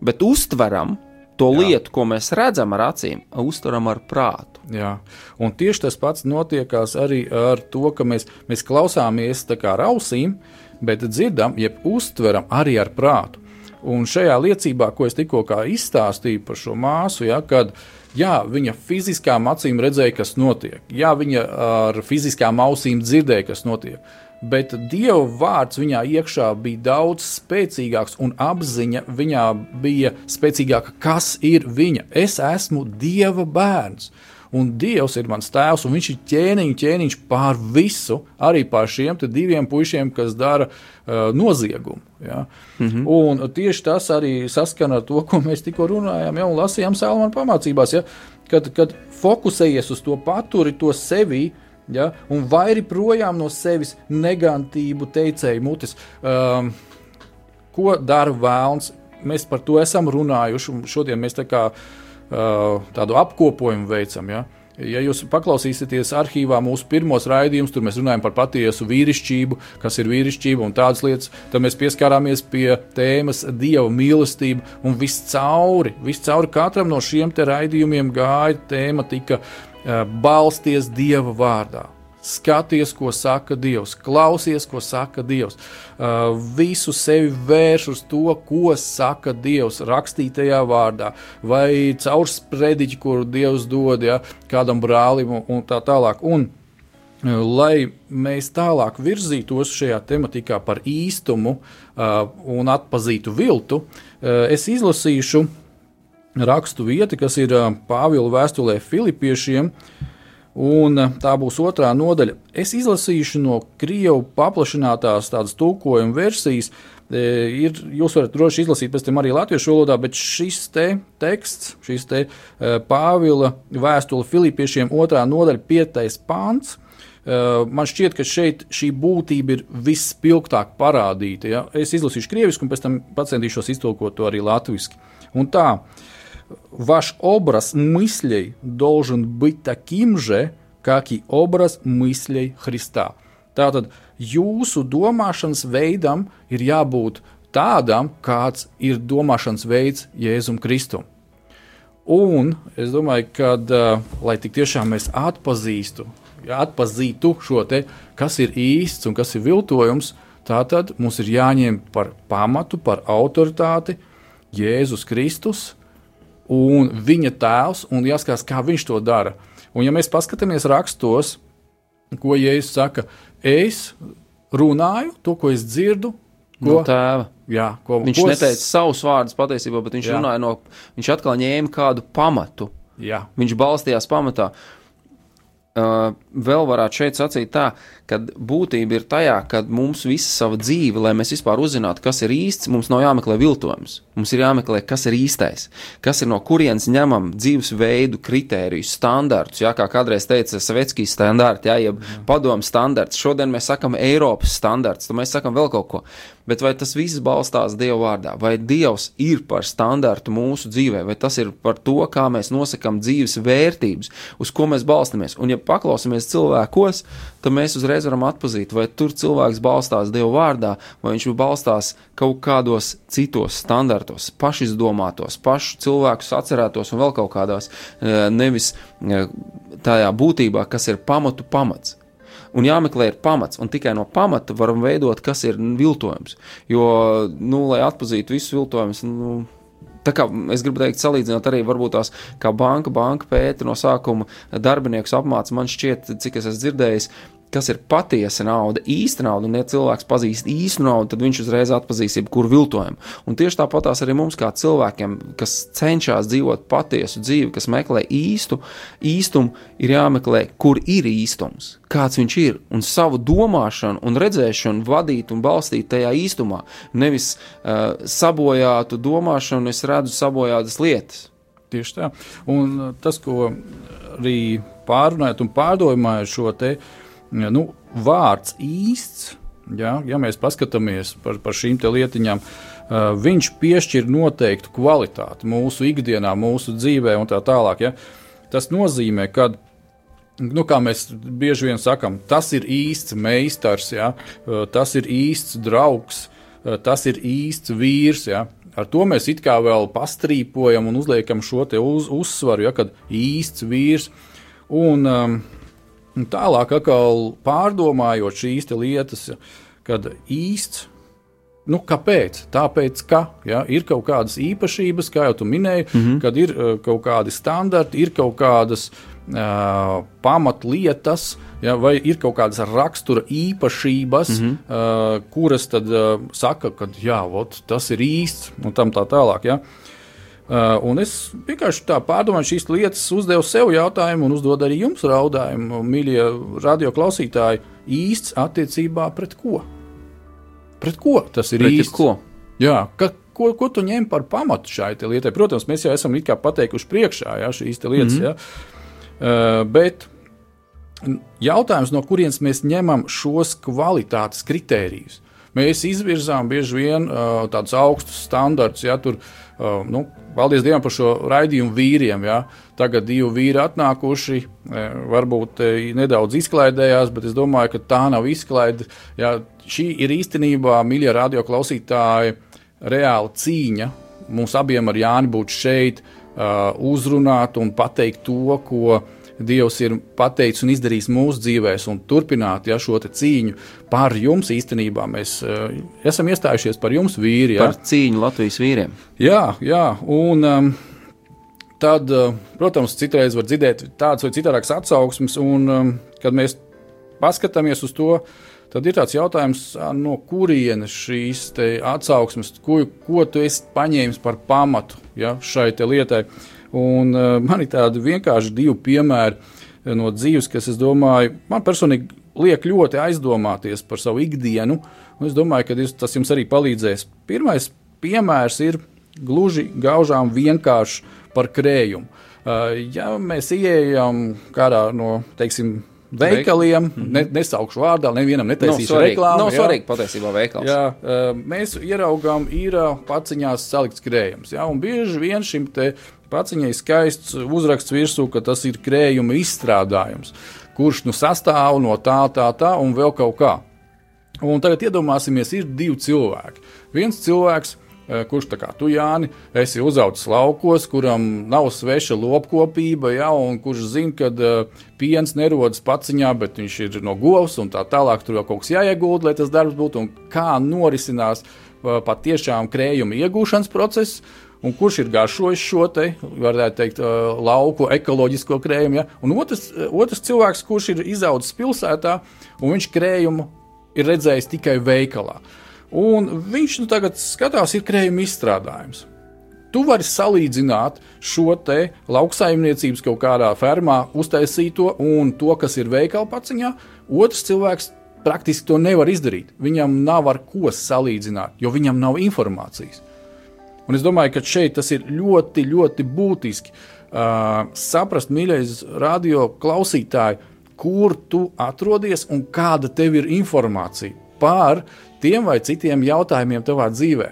bet uztveram To Jā. lietu, ko mēs redzam ar acīm, uztveram ar prātu. Jā. Un tieši tas pats notiekās arī ar to, ka mēs, mēs klausāmies ar ausīm, bet dzirdam, jeb uztveram arī ar prātu. Un šajā liecībā, ko es tikko izstāstīju par šo māsu, ja, kad jā, viņa fiziskām acīm redzēja, kas notiek, jā, viņa ar fiziskām ausīm dzirdēja, kas notiek bet Dieva vārds viņā iekšā bija daudz spēcīgāks, un apziņa viņā bija spēcīgāka, kas ir viņa. Es esmu Dieva bērns. Un Dievs ir mans tēvs, un viņš ir ķēniņš, ķēniņš pār visu, arī pār šiem diviem puišiem, kas dara uh, noziegumu. Ja? Mm -hmm. Un tieši tas arī saskana ar to, ko mēs tikko runājām, ja, un lasījām Salmāna pamācībās. Ja? Kad, kad fokusējies uz to paturi, to sevi, uh, ja? un vairi projām no sevis negatīvu teicēju mutes. Um, ko dara vēlns? Mēs par to esam runājuši, un šodien mēs tā kā, uh, tādu apkopojumu veicam. Ja? Ja jūs paklausīsieties arhīvā mūsu pirmos raidījumus, tur mēs runājam par patiesu vīrišķību, kas ir vīrišķība un tādas lietas, tad mēs pieskārāmies pie tēmas dieva mīlestība. Un viscauri, viscauri katram no šiem raidījumiem gāja tēma, tika Eh, balsties Dieva vārdā. Skaties, ko saka Dievs, klausies, ko saka Dievs. Uh, visu sevi vērš uz to, ko saka Dievs rakstītajā vārdā, vai caur sprediķi, kuru Dievs dod ja, kādam brālim, un tā tālāk. Un, uh, lai mēs tālāk virzītos šajā tematikā par īstumu uh, un atpazītu viltu, es izlasīšu rakstu vieta, kas ir Pāvila vēstulē Filipiešiem. Un tā būs otrā nodaļa. Es izlasīšu no krievu paplašinātās tādas tulkojuma versijas. Ir, jūs varat droši izlasīt pēc tam arī latviešu valodā, bet šis te teksts, šis te Pāvila vēstule Filipiešiem otrā nodaļa, piektais pāns. Man šķiet, ka šeit šī būtība ir vispilgtāk parādīta. Ja? Es izlasīšu krievisku, un pēc tam centīšos iztulkot to arī latviešu. Un tā, uh, ваш образ мыслей должен быть таким же, как и образ мыслей Христа. Tātad jūsu domāšanas veidam ir jābūt tādam, kāds ir domāšanas veids Jēzum Kristum. Un es domāju, ka, uh, lai tik tiešām mēs atpazīstu, atpazītu šo te, kas ir īsts un kas ir viltojums, tātad mums ir jāņem par pamatu, par autoritāti Jēzus Kristus, un viņa tēls, un jāskatās, kā viņš to dara. Un, ja mēs paskatāmies rakstos, ko Jēzus saka, es runāju to, ko es dzirdu. Ko, no tēva. Jā, ko, viņš ko neteica es... savus vārdus patiesībā, bet viņš no. Viņš atkal ņēma kādu pamatu. Jā. Viņš balstījās pamatā. Uh, vēl varētu šeit sacīt tā, ka būtība ir tajā, ka mums visa sava dzīve, lai mēs vispār uzzinātu, kas ir īsts, mums nav jāmeklē viltojums. Mums ir jāmeklē, kas ir īstais, kas ir no kurienes ņemam dzīvesveidu, kritērijus, standartus. Jā, kā kādreiz teica Svetskijas standarti, jā, jeb padomu standarts. Šodien mēs sakam Eiropas standarts, tad mēs sakam vēl kaut ko. Bet vai tas viss balstās Dieva vārdā, vai Dievs ir par standartu mūsu dzīvē, vai tas ir par to, kā mēs nosakām dzīves vērtības, uz ko mēs balstamies? Un, ja paklausāmies cilvēkos, tad mēs uzreiz varam atpazīt, vai tur cilvēks balstās Dieva vārdā, vai viņš balstās kaut kādos citos standartos, pašizdomātos, pašu cilvēkus atcerētos un vēl kaut kādās, eh, nevis eh, tajā būtībā, kas ir pamatu pamats. Un jāmeklē ir pamats, un tikai no pamata varam veidot, kas ir viltojums. Jo, nu, lai atpazītu visus viltojumus, nu, Tā kā es gribu teikt, salīdzinot arī varbūt tās, kā banka, banka pēta no sākuma darbiniekus apmāca, man šķiet, cik es esmu dzirdējis, kas ir patiesa nauda, īsta nauda, un ja cilvēks pazīst īstu naudu, tad viņš uzreiz atpazīs jebkuru viltojumu. Un tieši tāpatās arī mums, kā cilvēkiem, kas cenšas dzīvot patiesu dzīvi, kas meklē īstu, īstumu, ir jāmeklē, kur ir īstums, kāds viņš ir, un savu domāšanu un redzēšanu vadīt un balstīt tajā īstumā. Nevis uh, sabojātu domāšanu, es redzu sabojātas lietas. Tieši tā. Un tas, ko arī pārunājot un pārdomājot šo te uh, nu, vārds īsts, ja, ja mēs paskatāmies par, par šīm lietiņām, viņš piešķir noteiktu kvalitāti mūsu ikdienā, mūsu dzīvē un tā tālāk. Ja. Tas nozīmē, ka nu, kā mēs bieži vien sakām, tas ir īsts meistars, ja? tas ir īsts draugs, tas ir īsts vīrs. Ja? ar to mēs it kā vēl pastrīpojam un uzliekam šo uz, uzsvaru, ja kad īsts vīrs. Un, um, un tālāk, pārdomājot šīs lietas, kad īsts Nu, kāpēc? Tāpēc, ka ja, ir kaut kādas īpašības, kā jau minēji, mm -hmm. kad ir uh, kaut kādi standarti, ir kaut kādas uh, pamatlietas, ja, vai ir kaut kādas rakstura īpašības, mm -hmm. uh, kuras tad uh, saka, ka jā, ot, tas ir īsts un tam tā tālāk. Ja. Uh, un es vienkārši tā pārdomāju šīs lietas, uzdevu sev jautājumu un uzdodu arī jums jautājumu, mīļie radioklausītāji, īsts attiecībā pret ko? Pret ko tas ir Pret īsts? Ko? Jā, ka, ko, ko tu ņem par pamatu šai lietai? Protams, mēs jau esam pateikuši priekšā ja, šīs lietas, mm -hmm. ja. uh, bet jautājums, no kurienes mēs ņemam šos kvalitātes kritērijus? Mēs izvirzām bieži vien uh, tādus augstus standartus, ja tur, uh, nu, paldies Dievam par šo raidījumu vīriem. Ja. Tagad divi vīri atnākuši, varbūt nedaudz izklaidējās, bet es domāju, ka tā nav izklaide. Ja. Šī ir īstenībā, mīļie radioklausītāji, reāla cīņa. Mums abiem ar Jāni būt šeit, uzrunāt un pateikt to, ko Dievs ir pateicis un izdarījis mūsu dzīvēs, un turpināt ja, šo cīņu par jums. Īstenībā mēs uh, esam iestājušies par jums, vīri. Ja. Par cīņu Latvijas vīriem. Jā, jā un um, tad, uh, protams, citreiz var dzirdēt tādas vai citādākas atsauksmes, un um, kad mēs paskatāmies uz to, tad ir tāds jautājums, no kurienes šīs atsauksmes, ko, ko tu esi paņēmis par pamatu ja, šai lietai. Un, uh, man ir tādi vienkārši divi piemēri eh, no dzīves, kas, es domāju, man personīgi liek ļoti aizdomāties par savu ikdienu. Es domāju, ka tas jums arī palīdzēs. Pirmais piemērs ir gluži gaužām vienkārši par krējumu. Uh, ja mēs ieejam kādā no, teiksim, veikaliem, mm -hmm. ne, nesaukšu vārdā, nevienam netaisīšu no, reklāmu. Nav no, svarīgi patiesībā veikals. Jā, mēs ieraugām, ir paciņās salikts krējums. Jā, un bieži vien šim te paciņai skaists uzraksts virsū, ka tas ir krējuma izstrādājums, kurš nu sastāv no tā, tā, tā un vēl kaut kā. Un tagad iedomāsimies, ir divi cilvēki. Viens cilvēks Eh, kurš tā kā tu, Jāni, esi uzaugusi laukos, kuram nav sveša lopkopība, ja, un kurš zina, ka uh, piens nerodas paciņā, bet viņš ir no govs un tā tālāk. Tur jau kaut kas jāiegūda, lai tas darbs būtu, un kā norisinās uh, patiešām krējuma iegūšanas process. Un kurš ir garšojis šo te, varētu teikt, lauku ekoloģisko krējumu? Ja? Un otrs, otrs cilvēks, kurš ir izaudzis pilsētā, un viņš krējumu ir redzējis tikai veikalā. Un viņš nu, tagad skatās, ir krējuma izstrādājums. Tu vari salīdzināt šo te lauksaimniecības kaut kādā fermā uztaisīto un to, kas ir veikala paciņā. Otrs cilvēks praktiski to nevar izdarīt. Viņam nav ar ko salīdzināt, jo viņam nav informācijas. Un es domāju, ka šeit tas ir ļoti, ļoti būtiski uh, saprast, mīļais radio klausītāji, kur tu atrodies un kāda tev ir informācija par tiem vai citiem jautājumiem tavā dzīvē.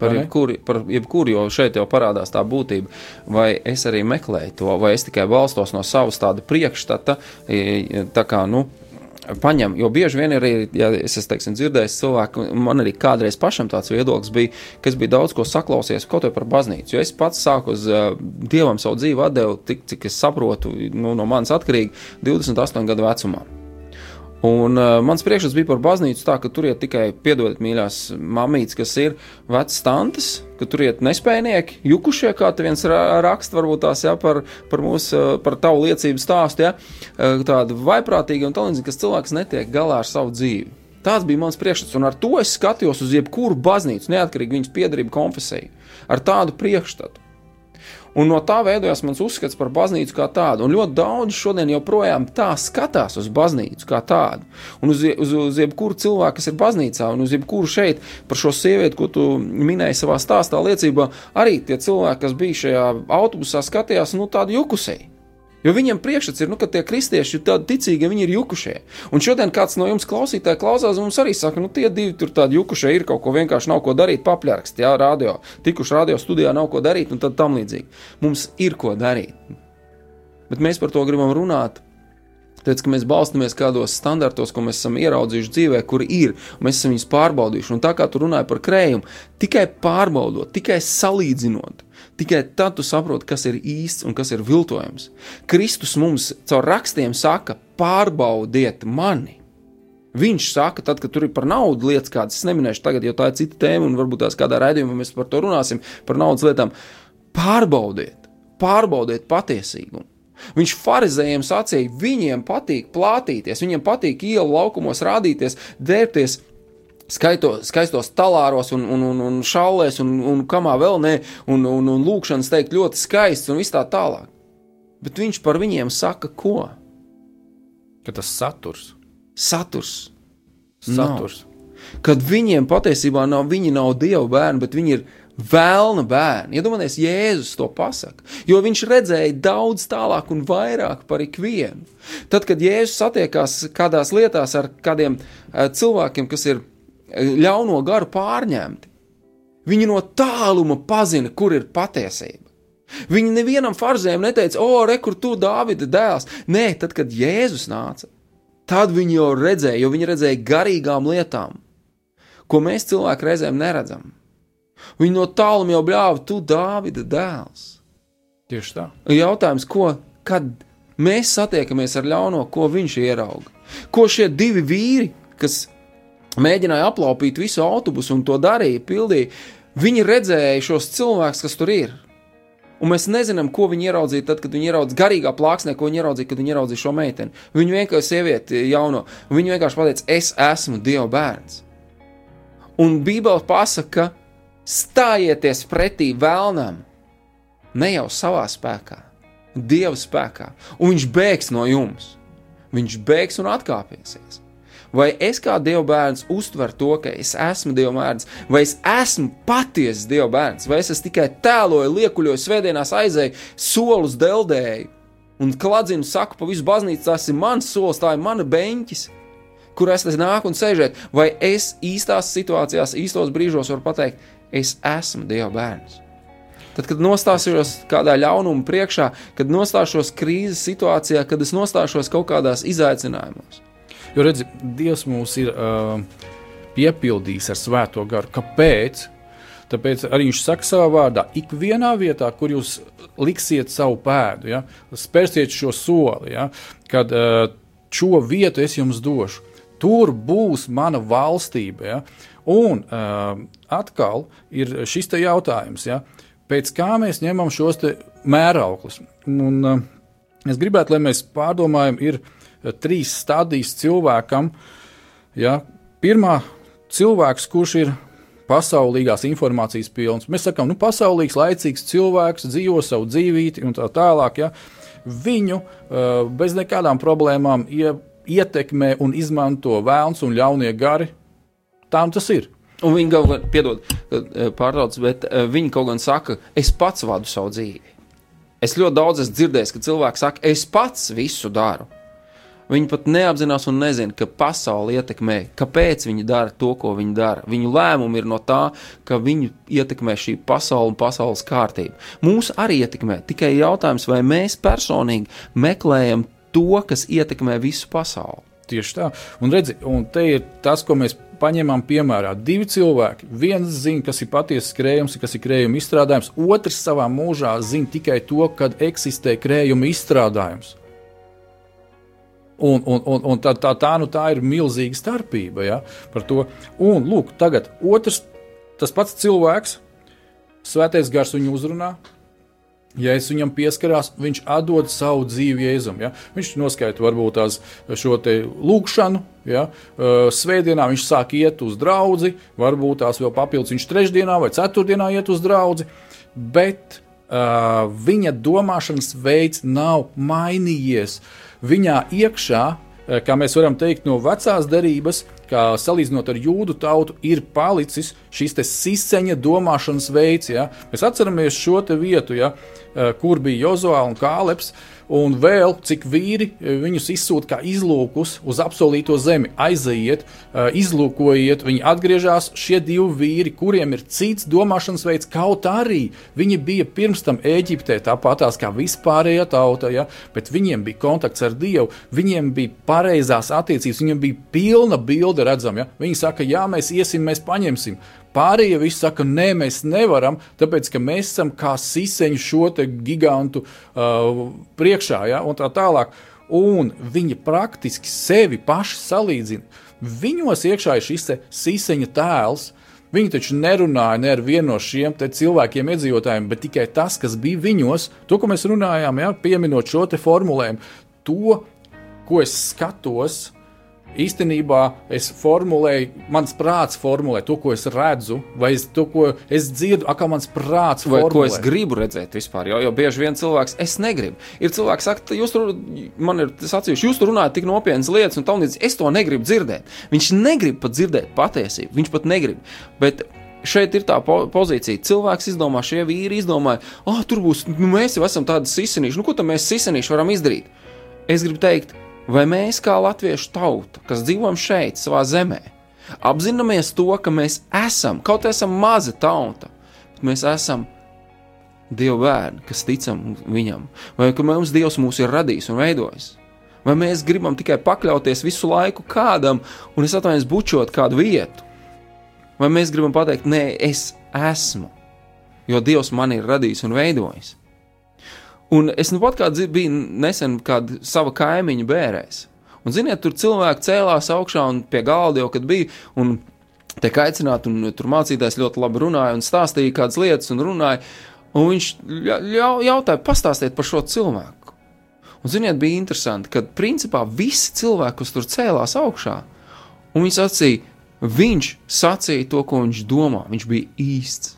Par jebkuru, par jebkuru, jo šeit jau parādās tā būtība, vai es arī meklēju to, vai es tikai balstos no savas tāda priekšstata, tā kā, nu, paņem. Jo bieži vien ir, ja es esmu teiksim, dzirdējis cilvēku, man arī kādreiz pašam tāds viedoklis bija, ka es biju daudz ko saklausījies kaut par baznīcu. Jo es pats sāku uz uh, dievam savu dzīvi atdevu, tik cik es saprotu, nu, no manis atkarīgi 28 gadu vecumā. Un uh, mans priekšstats bija par baznīcu, tā ka tur iet tikai, piedodiet, mīļās mamītes, kas ir vecas tantes, ka tur iet nespējnieki, jukušie, kā te viens raksta, varbūt tās, jā, par, par mūsu, par tavu liecību stāstu, jā, tādi vaiprātīgi un tālīdzīgi, kas cilvēks netiek galā ar savu dzīvi. Tāds bija mans priekšstats, un ar to es skatījos uz jebkuru baznīcu, neatkarīgi viņas piedarību konfesiju, ar tādu priekšstatu. Un no tā veidojās mans uzskats par baznīcu kā tādu. Un ļoti daudz šodien joprojām tā skatās uz baznīcu kā tādu. Un uz, uz, uz jebkuru cilvēku, kas ir baznīcā, un uz jebkuru šeit par šo sievieti, ko tu minēji savā stāstā, liecībā, arī tie cilvēki, kas bija šajā autobusā, skatījās nu, tādu jukusēju. Jo viņiem priekšstats ir, nu, ka tie kristieši ir tādi ticīgi, viņi ir jukušie. Un šodien kāds no jums klausītāji klausās, un mums arī saka, nu, tie divi tur tādi jukušie ir kaut ko vienkārši nav ko darīt, papļarkst, jā, radio, tikuši radio studijā nav ko darīt, un tad tam līdzīgi. Mums ir ko darīt. Bet mēs par to gribam runāt Tāpēc, ka mēs balstāmies kādos standartos, ko mēs esam ieraudzījuši dzīvē, kur ir, un mēs esam viņus pārbaudījuši. Un tā kā tu runāji par krējumu, tikai pārbaudot, tikai salīdzinot, tikai tad tu saproti, kas ir īsts un kas ir viltojams. Kristus mums caur rakstiem saka, pārbaudiet mani. Viņš saka, tad, kad tur ir par naudu lietas, kādas es neminēšu tagad, jo tā ir cita tēma, un varbūt tās kādā raidījumā mēs par to runāsim, par naudas lietām. Pārbaudiet, pārbaudiet patiesīgumu. Viņš farizējiem sacīja, viņiem patīk plātīties, viņiem patīk ielu laukumos rādīties, dērbties skaito, skaistos talāros, un, un, un, un šallēs, un, un kamā vēl nē, un, un, un lūkšanas teikt ļoti skaists un viss tā tālāk. Bet viņš par viņiem saka, ko? Ka tas saturs. Saturs. saturs. Nav. Kad viņiem patiesībā nav, viņi nav dievu bērni, bet viņi ir vēlna bērni. Iedomājieties, ja Jēzus to pasaka, jo viņš redzēja daudz tālāk un vairāk par ikvienu. Tad, kad Jēzus satiekās kādās lietās ar kādiem uh, cilvēkiem, kas ir ļauno garu pārņemti. Viņi no tāluma pazina, kur ir patiesība. Viņi nevienam farzēm neteica, o, re, kur tu Dāvida dēls. Nē, tad, kad Jēzus nāca, tad viņi jau redzēja, jo viņi redzēja garīgām lietām, ko mēs cilvēki reizēm neredzam. Viņi no tāluma jau bļāva, tu Dāvida dēls. Tieši tā. Jautājums, ko, kad mēs satiekamies ar ļauno, ko viņš ierauga? Ko šie divi vīri, kas mēģināja aplaupīt visu autobusu un to darīja, pildīja. Viņi redzēja šos cilvēkus, kas tur ir. Un mēs nezinām, ko viņi ieraudzīja tad, kad viņi ieraudzīja garīgā plāksnē, ko viņi ieraudzīja, kad viņi ieraudzīja šo meiteni. Viņu vienkārši sievieti jauno, un viņi vienkārši pateica, es esmu Dieva bērns. Un Bībele pasaka, ka stājieties pretī vēlnam, ne jau savā spēkā, Dieva spēkā, un viņš bēgs no jums. Viņš bēgs un atkāpsies. Vai es kā Dieva bērns uztveru to, ka es esmu Dieva bērns, vai es esmu patiesa Dieva bērns, vai es tikai tēloju, liekuļoju, svētdienās aizēju, solus deldēju un kladzinu, saku pa visu baznīcu, tas ir mans solis, tā ir mana beņķis, kur es nāku un sēžēt, vai es īstās situācijās, īstos brīžos varu pateikt, es esmu Dieva bērns. Tad, kad nostāšos kādā ļaunuma priekšā, kad nostāšos krīzes situācijā, kad es nostāšos kaut kādās izaicinājumos, Jo redzi, Dievs mūs ir uh, piepildījis ar svēto garu. Kāpēc? Tāpēc arī viņš saka savā vārdā, ik vienā vietā, kur jūs liksiet savu pēdu, ja, spērsiet šo soli, ja, kad uh, šo vietu es jums došu. Tur būs mana valstība. Ja. Un uh, atkal ir šis jautājums, ja, pēc kā mēs ņemam šos mērauklis. Un, uh, es gribētu, lai mēs pārdomājam, ir uh, trīs stadijas cilvēkam. Ja? Pirmā cilvēks, kurš ir pasaulīgās informācijas pilns. Mēs sakām, nu, pasaulīgs, laicīgs cilvēks, dzīvo savu dzīvību un tā tālāk. Ja? Viņu uh, bez nekādām problēmām ie, ietekmē un izmanto vēlns un ļaunie gari. Tā tas ir. Un viņi kaut gan, piedod, pārtrauc, bet viņi kaut gan saka, es pats vadu savu dzīvi. Es ļoti daudz esmu dzirdējis, ka cilvēki saka, es pats visu daru. Viņi pat neapzinās un nezina, ka pasaule ietekmē, kāpēc viņi dara to, ko viņi dara. Viņu lēmumi ir no tā, ka viņu ietekmē šī pasaule un pasaules kārtība. Mūs arī ietekmē, tikai jautājums, vai mēs personīgi meklējam to, kas ietekmē visu pasauli. Tieši tā, un redzi, un te ir tas, ko mēs paņemam piemērā. Divi cilvēki. Viens zina, kas ir patiesa krējums, kas ir krējuma izstrādājums, otrs savā mūžā zina tikai to, kad eksistē krējuma izstrādājums. Un, un, un, un tā, tā, tā, nu, tā ir milzīga starpība ja. Un, lūk, tagad otrs, tas pats cilvēks, svētais gars viņu uzrunā. Ja es viņam pieskarās, viņš atdod savu dzīvi Jēzum. Ja? Viņš noskaita varbūt tās šo lūgšanu, ja? svētdienā viņš sāk iet uz draugu, varbūt tās vēl papildus viņš trešdienā vai ceturtdienā iet uz draugu, bet uh, viņa domāšanas veids nav mainījies. Uh, viņā iekšā, eh, kā mēs varam teikt, no vecās derības, kā salīdzinot ar jūdu tautu, ir palicis šis siseņa domāšanas veids. Ja? Mēs atceramies šo vietu, ja? Eh, kur bija Jozovs un Kāleps. Un vēl cik vīri e, viņus izsūta kā izlūkus uz apsolīto zemi. Aiziet, e, izlūkojiet, viņi atgriežas. Šie divi vīri, kuriem ir cits domāšanas veids, kaut arī viņi bija pirms tam Eģiptē, tāpatās kā vispārējā tauta, ja? bet viņiem bija kontakts ar Dievu, viņiem bija pareizās attiecības, viņiem bija pilna bilde redzama. Ja? Viņi saka, jā, mēs iesim, mēs paņemsim. Pārējie visi saka, nē, mēs nevaram, tāpēc ka mēs esam kā siseņu šo gigantu uh, priekšā, ja, un tā tālāk. Un viņi praktiski sevi paši salīdzina. Viņos iekšā ir šis siseņa tēls. Viņi taču nerunāja ne ar vienu no šiem cilvēkiem, iedzīvotājiem, bet tikai tas, kas bija viņos, to, ko mēs runājām, ja, pieminot šo formulējumu, to, ko es skatos, īstenībā es formulēju, mans prāts formulē to, ko es redzu, vai es, to, ko es dzirdu, kā mans prāts vai formulē. ko es gribu redzēt vispār. Jo, jo bieži vien cilvēks, es negribu. Ir cilvēks, kas saka, jūs tur, man ir atsevišķi, jūs tur runājat tik nopietnas lietas, un tā līdz es to negribu dzirdēt. Viņš negrib pat dzirdēt patiesību, viņš pat negrib. Bet šeit ir tā po pozīcija. Cilvēks izdomā, šie vīri izdomāja, ah, oh, tur būs, nu, mēs jau esam tādi sisenīši, nu, ko tam mēs sisenīši varam izdarīt? Es gribu teikt, Vai mēs, kā latviešu tauta, kas dzīvojam šeit, savā zemē, apzināmies to, ka mēs esam, kaut esam maza tauta, bet mēs esam Dieva bērni, kas ticam viņam, vai ka mums Dievs mūs ir radījis un veidojis? Vai mēs gribam tikai pakļauties visu laiku kādam, un es atvainojos bučot kādu vietu? Vai mēs gribam pateikt, nē, es esmu, jo Dievs man ir radījis un veidojis? Un es nu pat kā biju nesen kāda sava kaimiņa bērēs. Un, ziniet, tur cilvēki cēlās augšā un pie galda jau, kad bija. Un, Tiek aicināti, un tur mācītājs ļoti labi runāja un stāstīja kādas lietas, un runāja. Un viņš jautāja, pastāstiet par šo cilvēku. Un, ziniet, bija interesanti, ka principā visi cilvēki, kas tur cēlās augšā, un viņi sacīja, viņš sacīja to, ko viņš domā. Viņš bija īsts.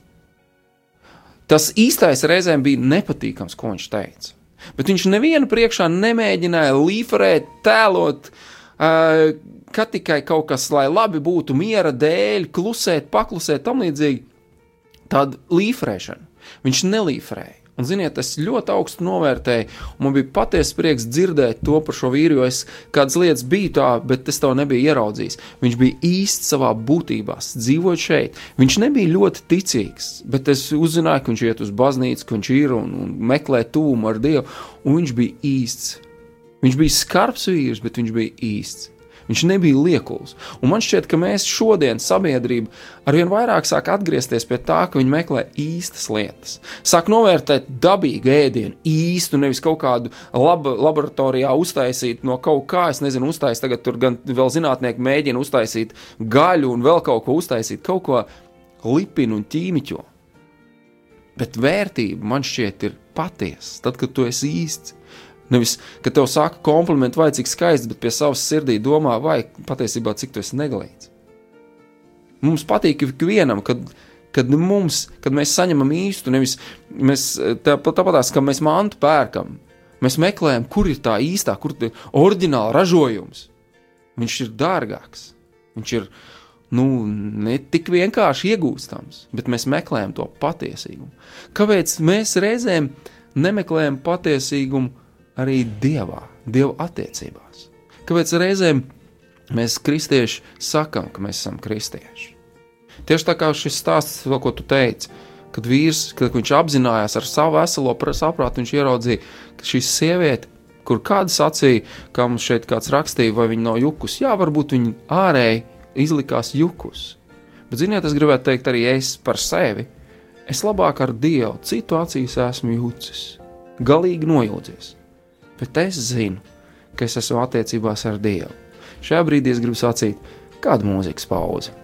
Tas īstais reizēm bija nepatīkams, ko viņš teica. Bet viņš nevienu priekšā nemēģināja līferēt, tēlot, uh, ka tikai kaut kas, lai labi būtu miera dēļ, klusēt, paklusēt, tam līdzīgi. Tāda līferēšana. Viņš nelīferēja. Un, ziniet, es ļoti augstu novērtēju, un man bija patiesa prieks dzirdēt to par šo vīru, jo es kādas lietas biju tā, bet es to nebiju ieraudzījis. Viņš bija īsts savā būtībā, dzīvojot šeit. Viņš nebija ļoti ticīgs, bet es uzzināju, ka viņš iet uz baznīcu, ka viņš ir un, un meklē tuvumu ar Dievu, un viņš bija īsts. Viņš bija skarbs vīrs, bet viņš bija īsts. Viņš nebija liekuls. Un man šķiet, ka mēs šodien, sabiedrība, arvien vairāk sāk atgriezties pie tā, ka viņi meklē īstas lietas. Sāk novērtēt dabīgu ēdienu, īstu, nevis kaut kādu lab laboratorijā uztaisītu no kaut kā, es nezinu, uztaisīt, tagad tur gan vēl zinātnieki mēģina uztaisīt gaļu un vēl kaut ko uztaisīt, kaut ko lipinu un ķīmiķo. Bet vērtība man šķiet ir patiesa, tad, kad tu esi īsts. Nevis, ka tev saka komplimenti, vai cik skaisti, bet pie savas sirdī domā, vai patiesībā cik tu esi neglīts. Mums patīk ikvienam, kad, kad, mums, kad mēs saņemam īstu, nevis mēs tāpatās, ka mēs mantu pērkam. Mēs meklējam, kur ir tā īstā, kur ir oriģināla ražojums. Viņš ir dārgāks, viņš ir nu, ne tik vienkārši iegūstams, bet mēs meklējam to patiesīgumu. Kāpēc mēs reizēm nemeklējam patiesīgumu? Arī dievā, dieva attiecībās. Kāpēc reizēm mēs, kristieši, sakām, ka mēs esam kristieši? Tieši tā kā šis stāsts, to, ko tu teici, kad vīrs, kad viņš apzinājās ar savu veselo saprātu, viņš ieraudzīja, ka šī sieviete, kur kāds sacīja, kā mums šeit kāds rakstīja, vai viņa nav jukus, jā, varbūt viņa ārēji izlikās jukus. Bet, ziniet, es gribētu teikt arī es par sevi. Es labāk ar Dievu citu acīs esmu jūcis, galīgi nojūdzies bet es zinu, ka es esmu attiecībās ar Dievu. Šajā brīdī es gribu sacīt kādu mūzikas pauzi.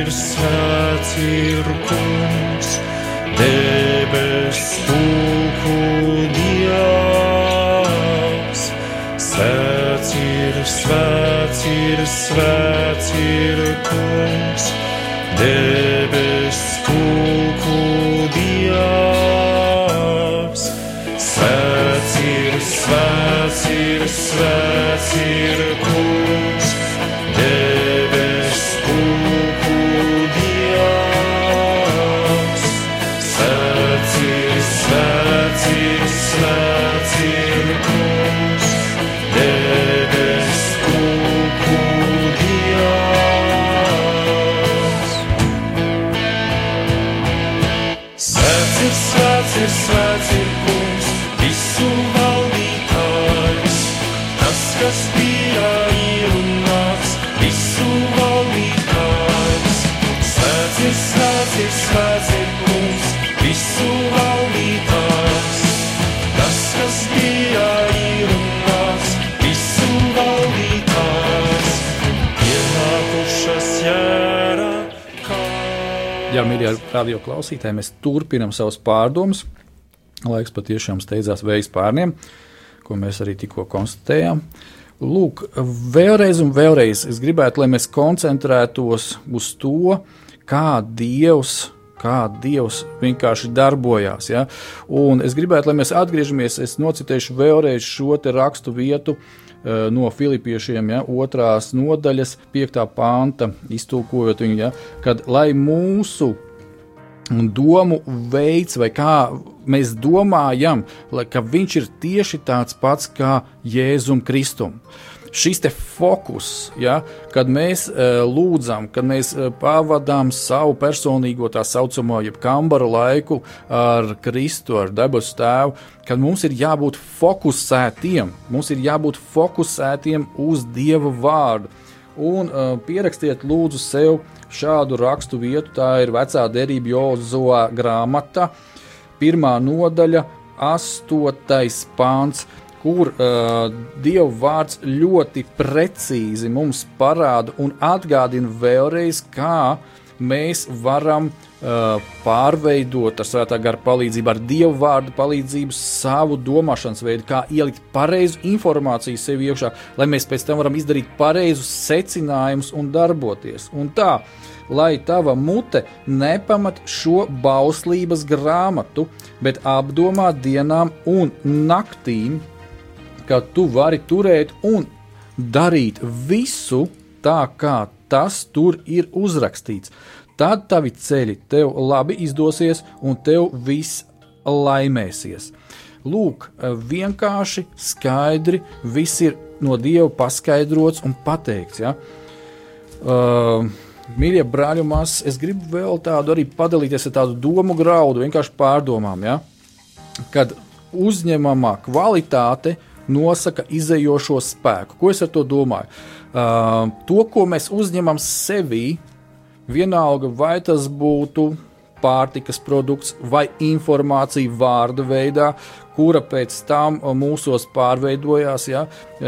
Jā, radio klausītāji, mēs turpinām savus pārdomas. Laiks patiešām steidzās vējas pārniem, ko mēs arī tikko konstatējām. Lūk, vēlreiz un vēlreiz es gribētu, lai mēs koncentrētos uz to, kā Dievs kā Dievs vienkārši darbojās. Ja? Un es gribētu, lai mēs atgriežamies, es nocitēšu vēlreiz šo rakstu vietu. Uh, no Filipiešiem, ja, otrās nodaļas, piektā panta, iztulkojot viņu, ja, kad lai mūsu domu veids, vai kā mēs domājam, lai, ka viņš ir tieši tāds pats kā Jēzum Kristum. Šis fokus, ja, kad mēs uh, lūdzam, kad mēs uh, pavadām savu personīgo tā saucamo, jeb kambara laiku ar Kristu, ar debesu tēvu, kad mums ir jābūt fokusētiem, mums ir jābūt fokusētiem uz Dieva vārdu. Un uh, pierakstiet lūdzu sev šādu rakstu vietu, tā ir vecā derība Jozoa grāmata, pirmā nodaļa, astotais pāns kur uh, Dieva vārds ļoti precīzi mums parāda un atgādina vēlreiz, kā mēs varam uh, pārveidot ar svētā gara palīdzību, ar Dieva vārdu palīdzību savu domāšanas veidu, kā ielikt pareizu informāciju sev iekšā, lai mēs pēc tam varam izdarīt pareizus secinājumus un darboties. Un tā, lai tava mute nepamat šo bauslības grāmatu, bet apdomā dienām un naktīm, ka tu vari turēt un darīt visu, tā, kā tas tur ir uzrakstīts. Tad tavi ceļi tev labi izdosies, un tev viss laimēsies. Lūk, vienkārši, skaidri, viss ir no Dieva paskaidrots un pateikts. Ja? Uh, Mīļie brāļi, māsas, es gribu vēl tādu arī padalīties ar tādu domu graudu, vienkārši pārdomām. Ja? Kad uzņemamā kvalitāte nosaka izējošo spēku. Ko es ar to domāju? Uh, to, ko mēs uzņemam sevī, vienalga vai tas būtu pārtikas produkts vai informācija vārdu veidā, kura pēc tam mūsos pārveidojās, ja,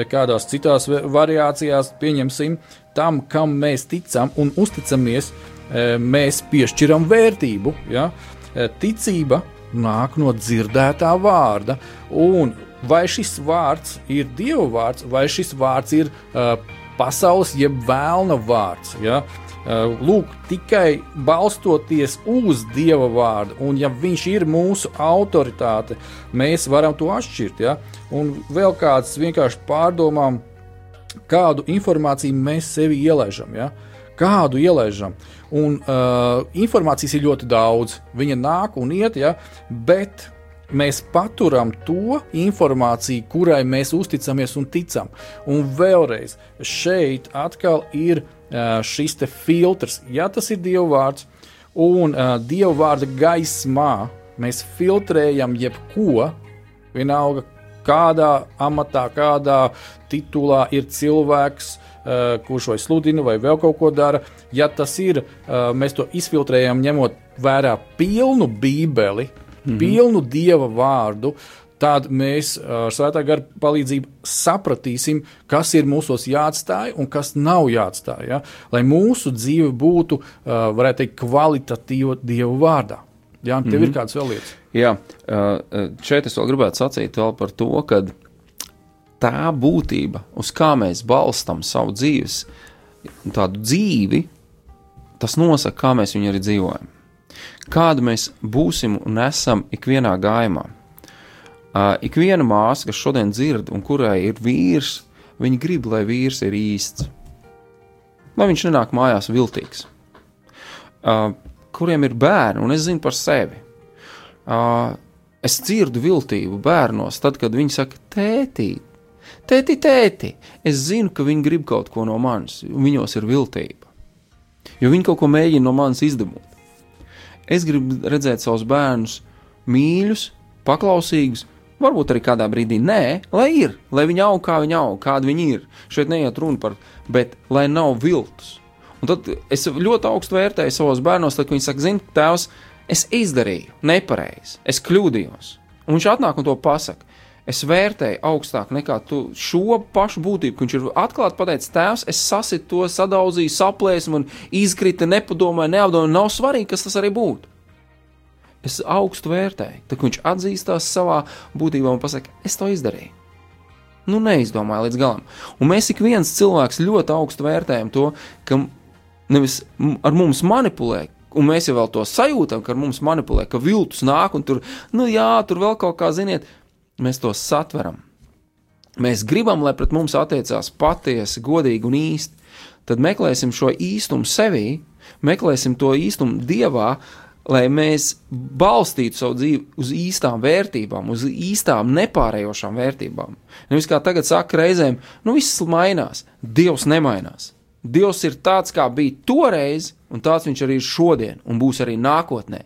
kādās citās variācijās, pieņemsim, tam, kam mēs ticam un uzticamies, e, mēs piešķiram vērtību. Ja. E, ticība nāk no dzirdētā vārda, un vai šis vārds ir Dieva vārds, vai šis vārds ir uh, pasaules jeb vēlna vārds. Ja? Uh, lūk, tikai balstoties uz Dieva vārdu, un ja Viņš ir mūsu autoritāte, mēs varam to atšķirt. Ja? Un vēl kāds vienkārši pārdomām, kādu informāciju mēs sevi ielaižam. Ja? Kādu ielaižam? Un uh, informācijas ir ļoti daudz. Viņa nāk un iet, ja? bet mēs paturam to informāciju, kurai mēs uzticamies un ticam. Un vēlreiz šeit atkal ir šis filtrs, ja tas ir Dieva vārds, un Dieva vārda gaismā mēs filtrējam jebko, vienalga kādā amatā, kādā titulā ir cilvēks, kurš vai sludina, vai vēl kaut ko dara. Ja tas ir, mēs to izfiltrējam, ņemot vērā pilnu Bībeli, mm -hmm. pilnu Dieva vārdu, tad mēs ar svētā gara palīdzību sapratīsim, kas ir mūsos jāatstāj un kas nav jāatstāj. Ja? Lai mūsu dzīve būtu, varētu teikt, kvalitatīva Dieva vārdā. Jā, tev mm -hmm. ir kāds vēl lietas. Jā, šeit es vēl gribētu sacīt vēl par to, ka tā būtība, uz kā mēs balstām savu dzīves, tādu dzīvi, tas nosaka, kā mēs viņu arī dzīvojam. Kādu mēs būsim un esam ikvienā gājumā. Uh, ik viena māsa, kas šodien dzird, un kurai ir vīrs, viņa grib, lai vīrs ir īsts. Lai viņš nenāk mājās viltīgs. Uh, kuriem ir bērni, un es zinu par sevi. Uh, es dzirdu viltību bērnos, tad, kad viņi saka, tētī, tēti, tēti. Es zinu, ka viņi grib kaut ko no manis, un viņos ir viltība. Jo viņi kaut ko mēģina no manis izdabūt. Es gribu redzēt savus bērnus mīļus, paklausīgus, Varbūt arī kādā brīdī nē, lai ir, lai viņi aug kā viņi aug, kādi viņi ir. Šeit neiet runa par, bet lai nav viltus. Un tad es ļoti augstu vērtēju savos bērnos, tad viņi saka, zini, tēvs, es izdarīju nepareizi, es kļūdījos. Un viņš atnāk un to pasaka. Es vērtēju augstāk nekā tu šo pašu būtību, ka viņš ir atklāti pateicis, tēvs, es sasitu to, sadauzīju, saplēsmu un izkrita, nepadomāju, neapdomāju. Nav svarīgi, kas tas arī būtu es augstu vērtēju. Tad viņš atzīstās savā būtībā un pasakā, es to izdarīju. Nu, neizdomāju līdz galam. Un mēs ik viens cilvēks ļoti augstu vērtējam to, ka nevis ar mums manipulē, un mēs jau to sajūtam, ka ar mums manipulē, ka viltus nāk un tur, nu jā, tur vēl kaut kā, ziniet, mēs to satveram. Mēs gribam, lai pret mums attiecās patiesi, godīgi un īsti. Tad meklēsim šo īstumu sevī, meklēsim to īstumu dievā, lai mēs balstītu savu dzīvi uz īstām vērtībām, uz īstām nepārējošām vērtībām. Nevis kā tagad saka reizēm, nu viss mainās, Dievs nemainās. Dievs ir tāds, kā bija toreiz, un tāds viņš arī ir šodien, un būs arī nākotnē.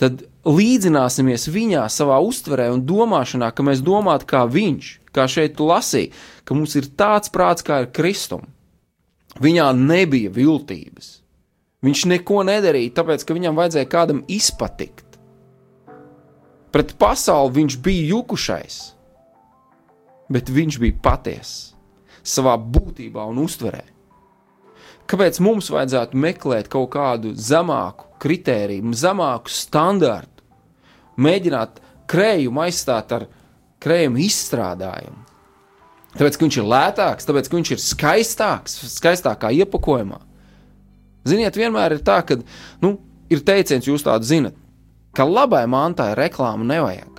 Tad līdzināsimies viņā, savā uztverē un domāšanā, ka mēs domātu kā viņš, kā šeit tu lasīji, ka mums ir tāds prāts, kā ir Kristum. Viņā nebija viltības. Viņš neko nedarīja, tāpēc ka viņam vajadzēja kādam izpatikt. Pret pasauli viņš bija jukušais, bet viņš bija patiess savā būtībā un uztverē. Kāpēc mums vajadzētu meklēt kaut kādu zemāku kritēriju, zemāku standartu, mēģināt krējumu aizstāt ar krējumu izstrādājumu? Tāpēc, ka viņš ir lētāks, tāpēc, ka viņš ir skaistāks, skaistākā iepakojumā. Ziniet, vienmēr ir tā, ka nu, ir teiciens, jūs tādu zinat, ka labai mantai reklāmu nevajag.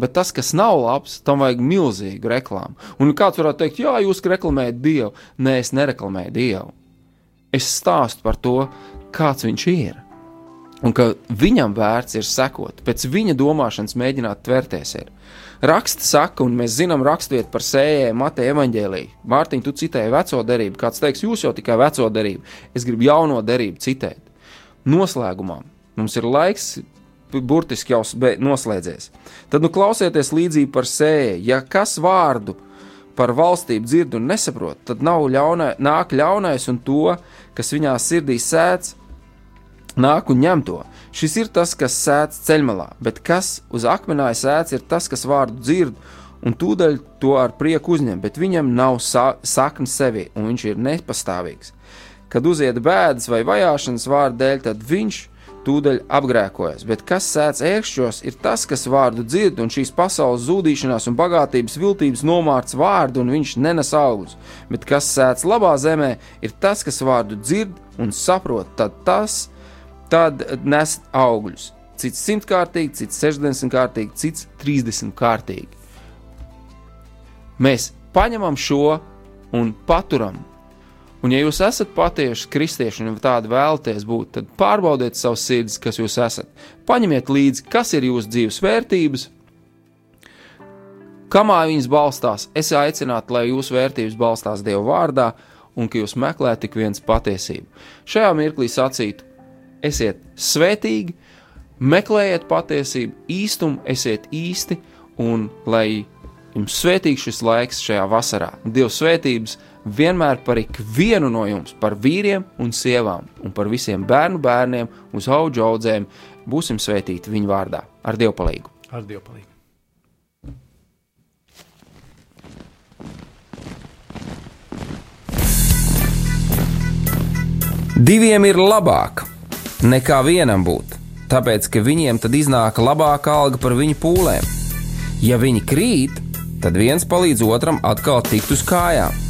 Bet tas, kas nav labs, tam vajag milzīgu reklāmu. Un kāds varētu teikt, jā, jūs reklamējat Dievu. Nē, es nereklamēju Dievu. Es stāstu par to, kāds viņš ir. Un ka viņam vērts ir sekot, pēc viņa domāšanas mēģināt tvērties. Ir. Raksts saka, un mēs zinām raksturvietu par sējēju Mateja evaņģēlīju. Mārtiņ, tu citēji veco derību. Kāds teiks, jūs jau tikai veco derību. Es gribu jauno derību citēt. Noslēgumā mums ir laiks burtiski jau noslēdzies. Tad nu klausieties līdzību par sēju. Ja kas vārdu par valstību dzird un nesaprot, tad nav ļaunai, nāk ļaunais un to, kas viņā sirdī sēdz, nāk un ņem to. Šis ir tas, kas sēdz ceļmalā, bet kas uz akmenāja sēdz, ir tas, kas vārdu dzird un tūdaļ to ar prieku uzņem, bet viņam nav sa sakne sevi un viņš ir nepastāvīgs. Kad uziet bēdas vai vajāšanas vārdu dēļ, tad viņš tūdaļ apgrēkojas, bet kas sēdz ērkšķos, ir tas, kas vārdu dzird, un šīs pasaules zudīšanās un bagātības viltības nomārts vārdu, un viņš nenes augus. Bet kas sēdz labā zemē, ir tas, kas vārdu dzird un saprot, tad tas tad nes augļus. Cits simtkārtīgi, cits 60 kārtīgi, cits 30 kārtīgi. Mēs paņemam šo un paturam Un, ja jūs esat patieši kristieši un tādi vēlaties būt, tad pārbaudiet savus sirdis, kas jūs esat. Paņemiet līdzi, kas ir jūsu dzīves vērtības, kamā viņas balstās. Es aicinātu, lai jūsu vērtības balstās Dieva vārdā un ka jūs meklētu tik viens patiesību. Šajā mirklī sacītu, esiet svētīgi, meklējiet patiesību, īstumu, esiet īsti un lai jums svētīgs šis laiks šajā vasarā. Dieva svētības! Vienmēr par ikvienu no jums, par vīriem un sievām, un par visiem bērnu bērniem, uz augu audzēm, būsim svētīti viņu vārdā, ar Dievu palīdzību. Ar Dievu palīdzību. Diviem ir labāk nekā vienam būt, tāpēc ka viņiem tad iznāk labāka alga par viņu pūlēm. Ja viņi krīt, tad viens palīdz otram atkal tikt uz kājām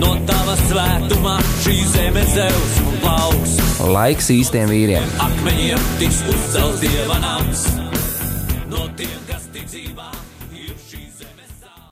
No tava svētumā šī zeme zeus un plauks. Laiks īstiem vīriem. Akmeņiem tiks uzcelts dieva nams. No tiem,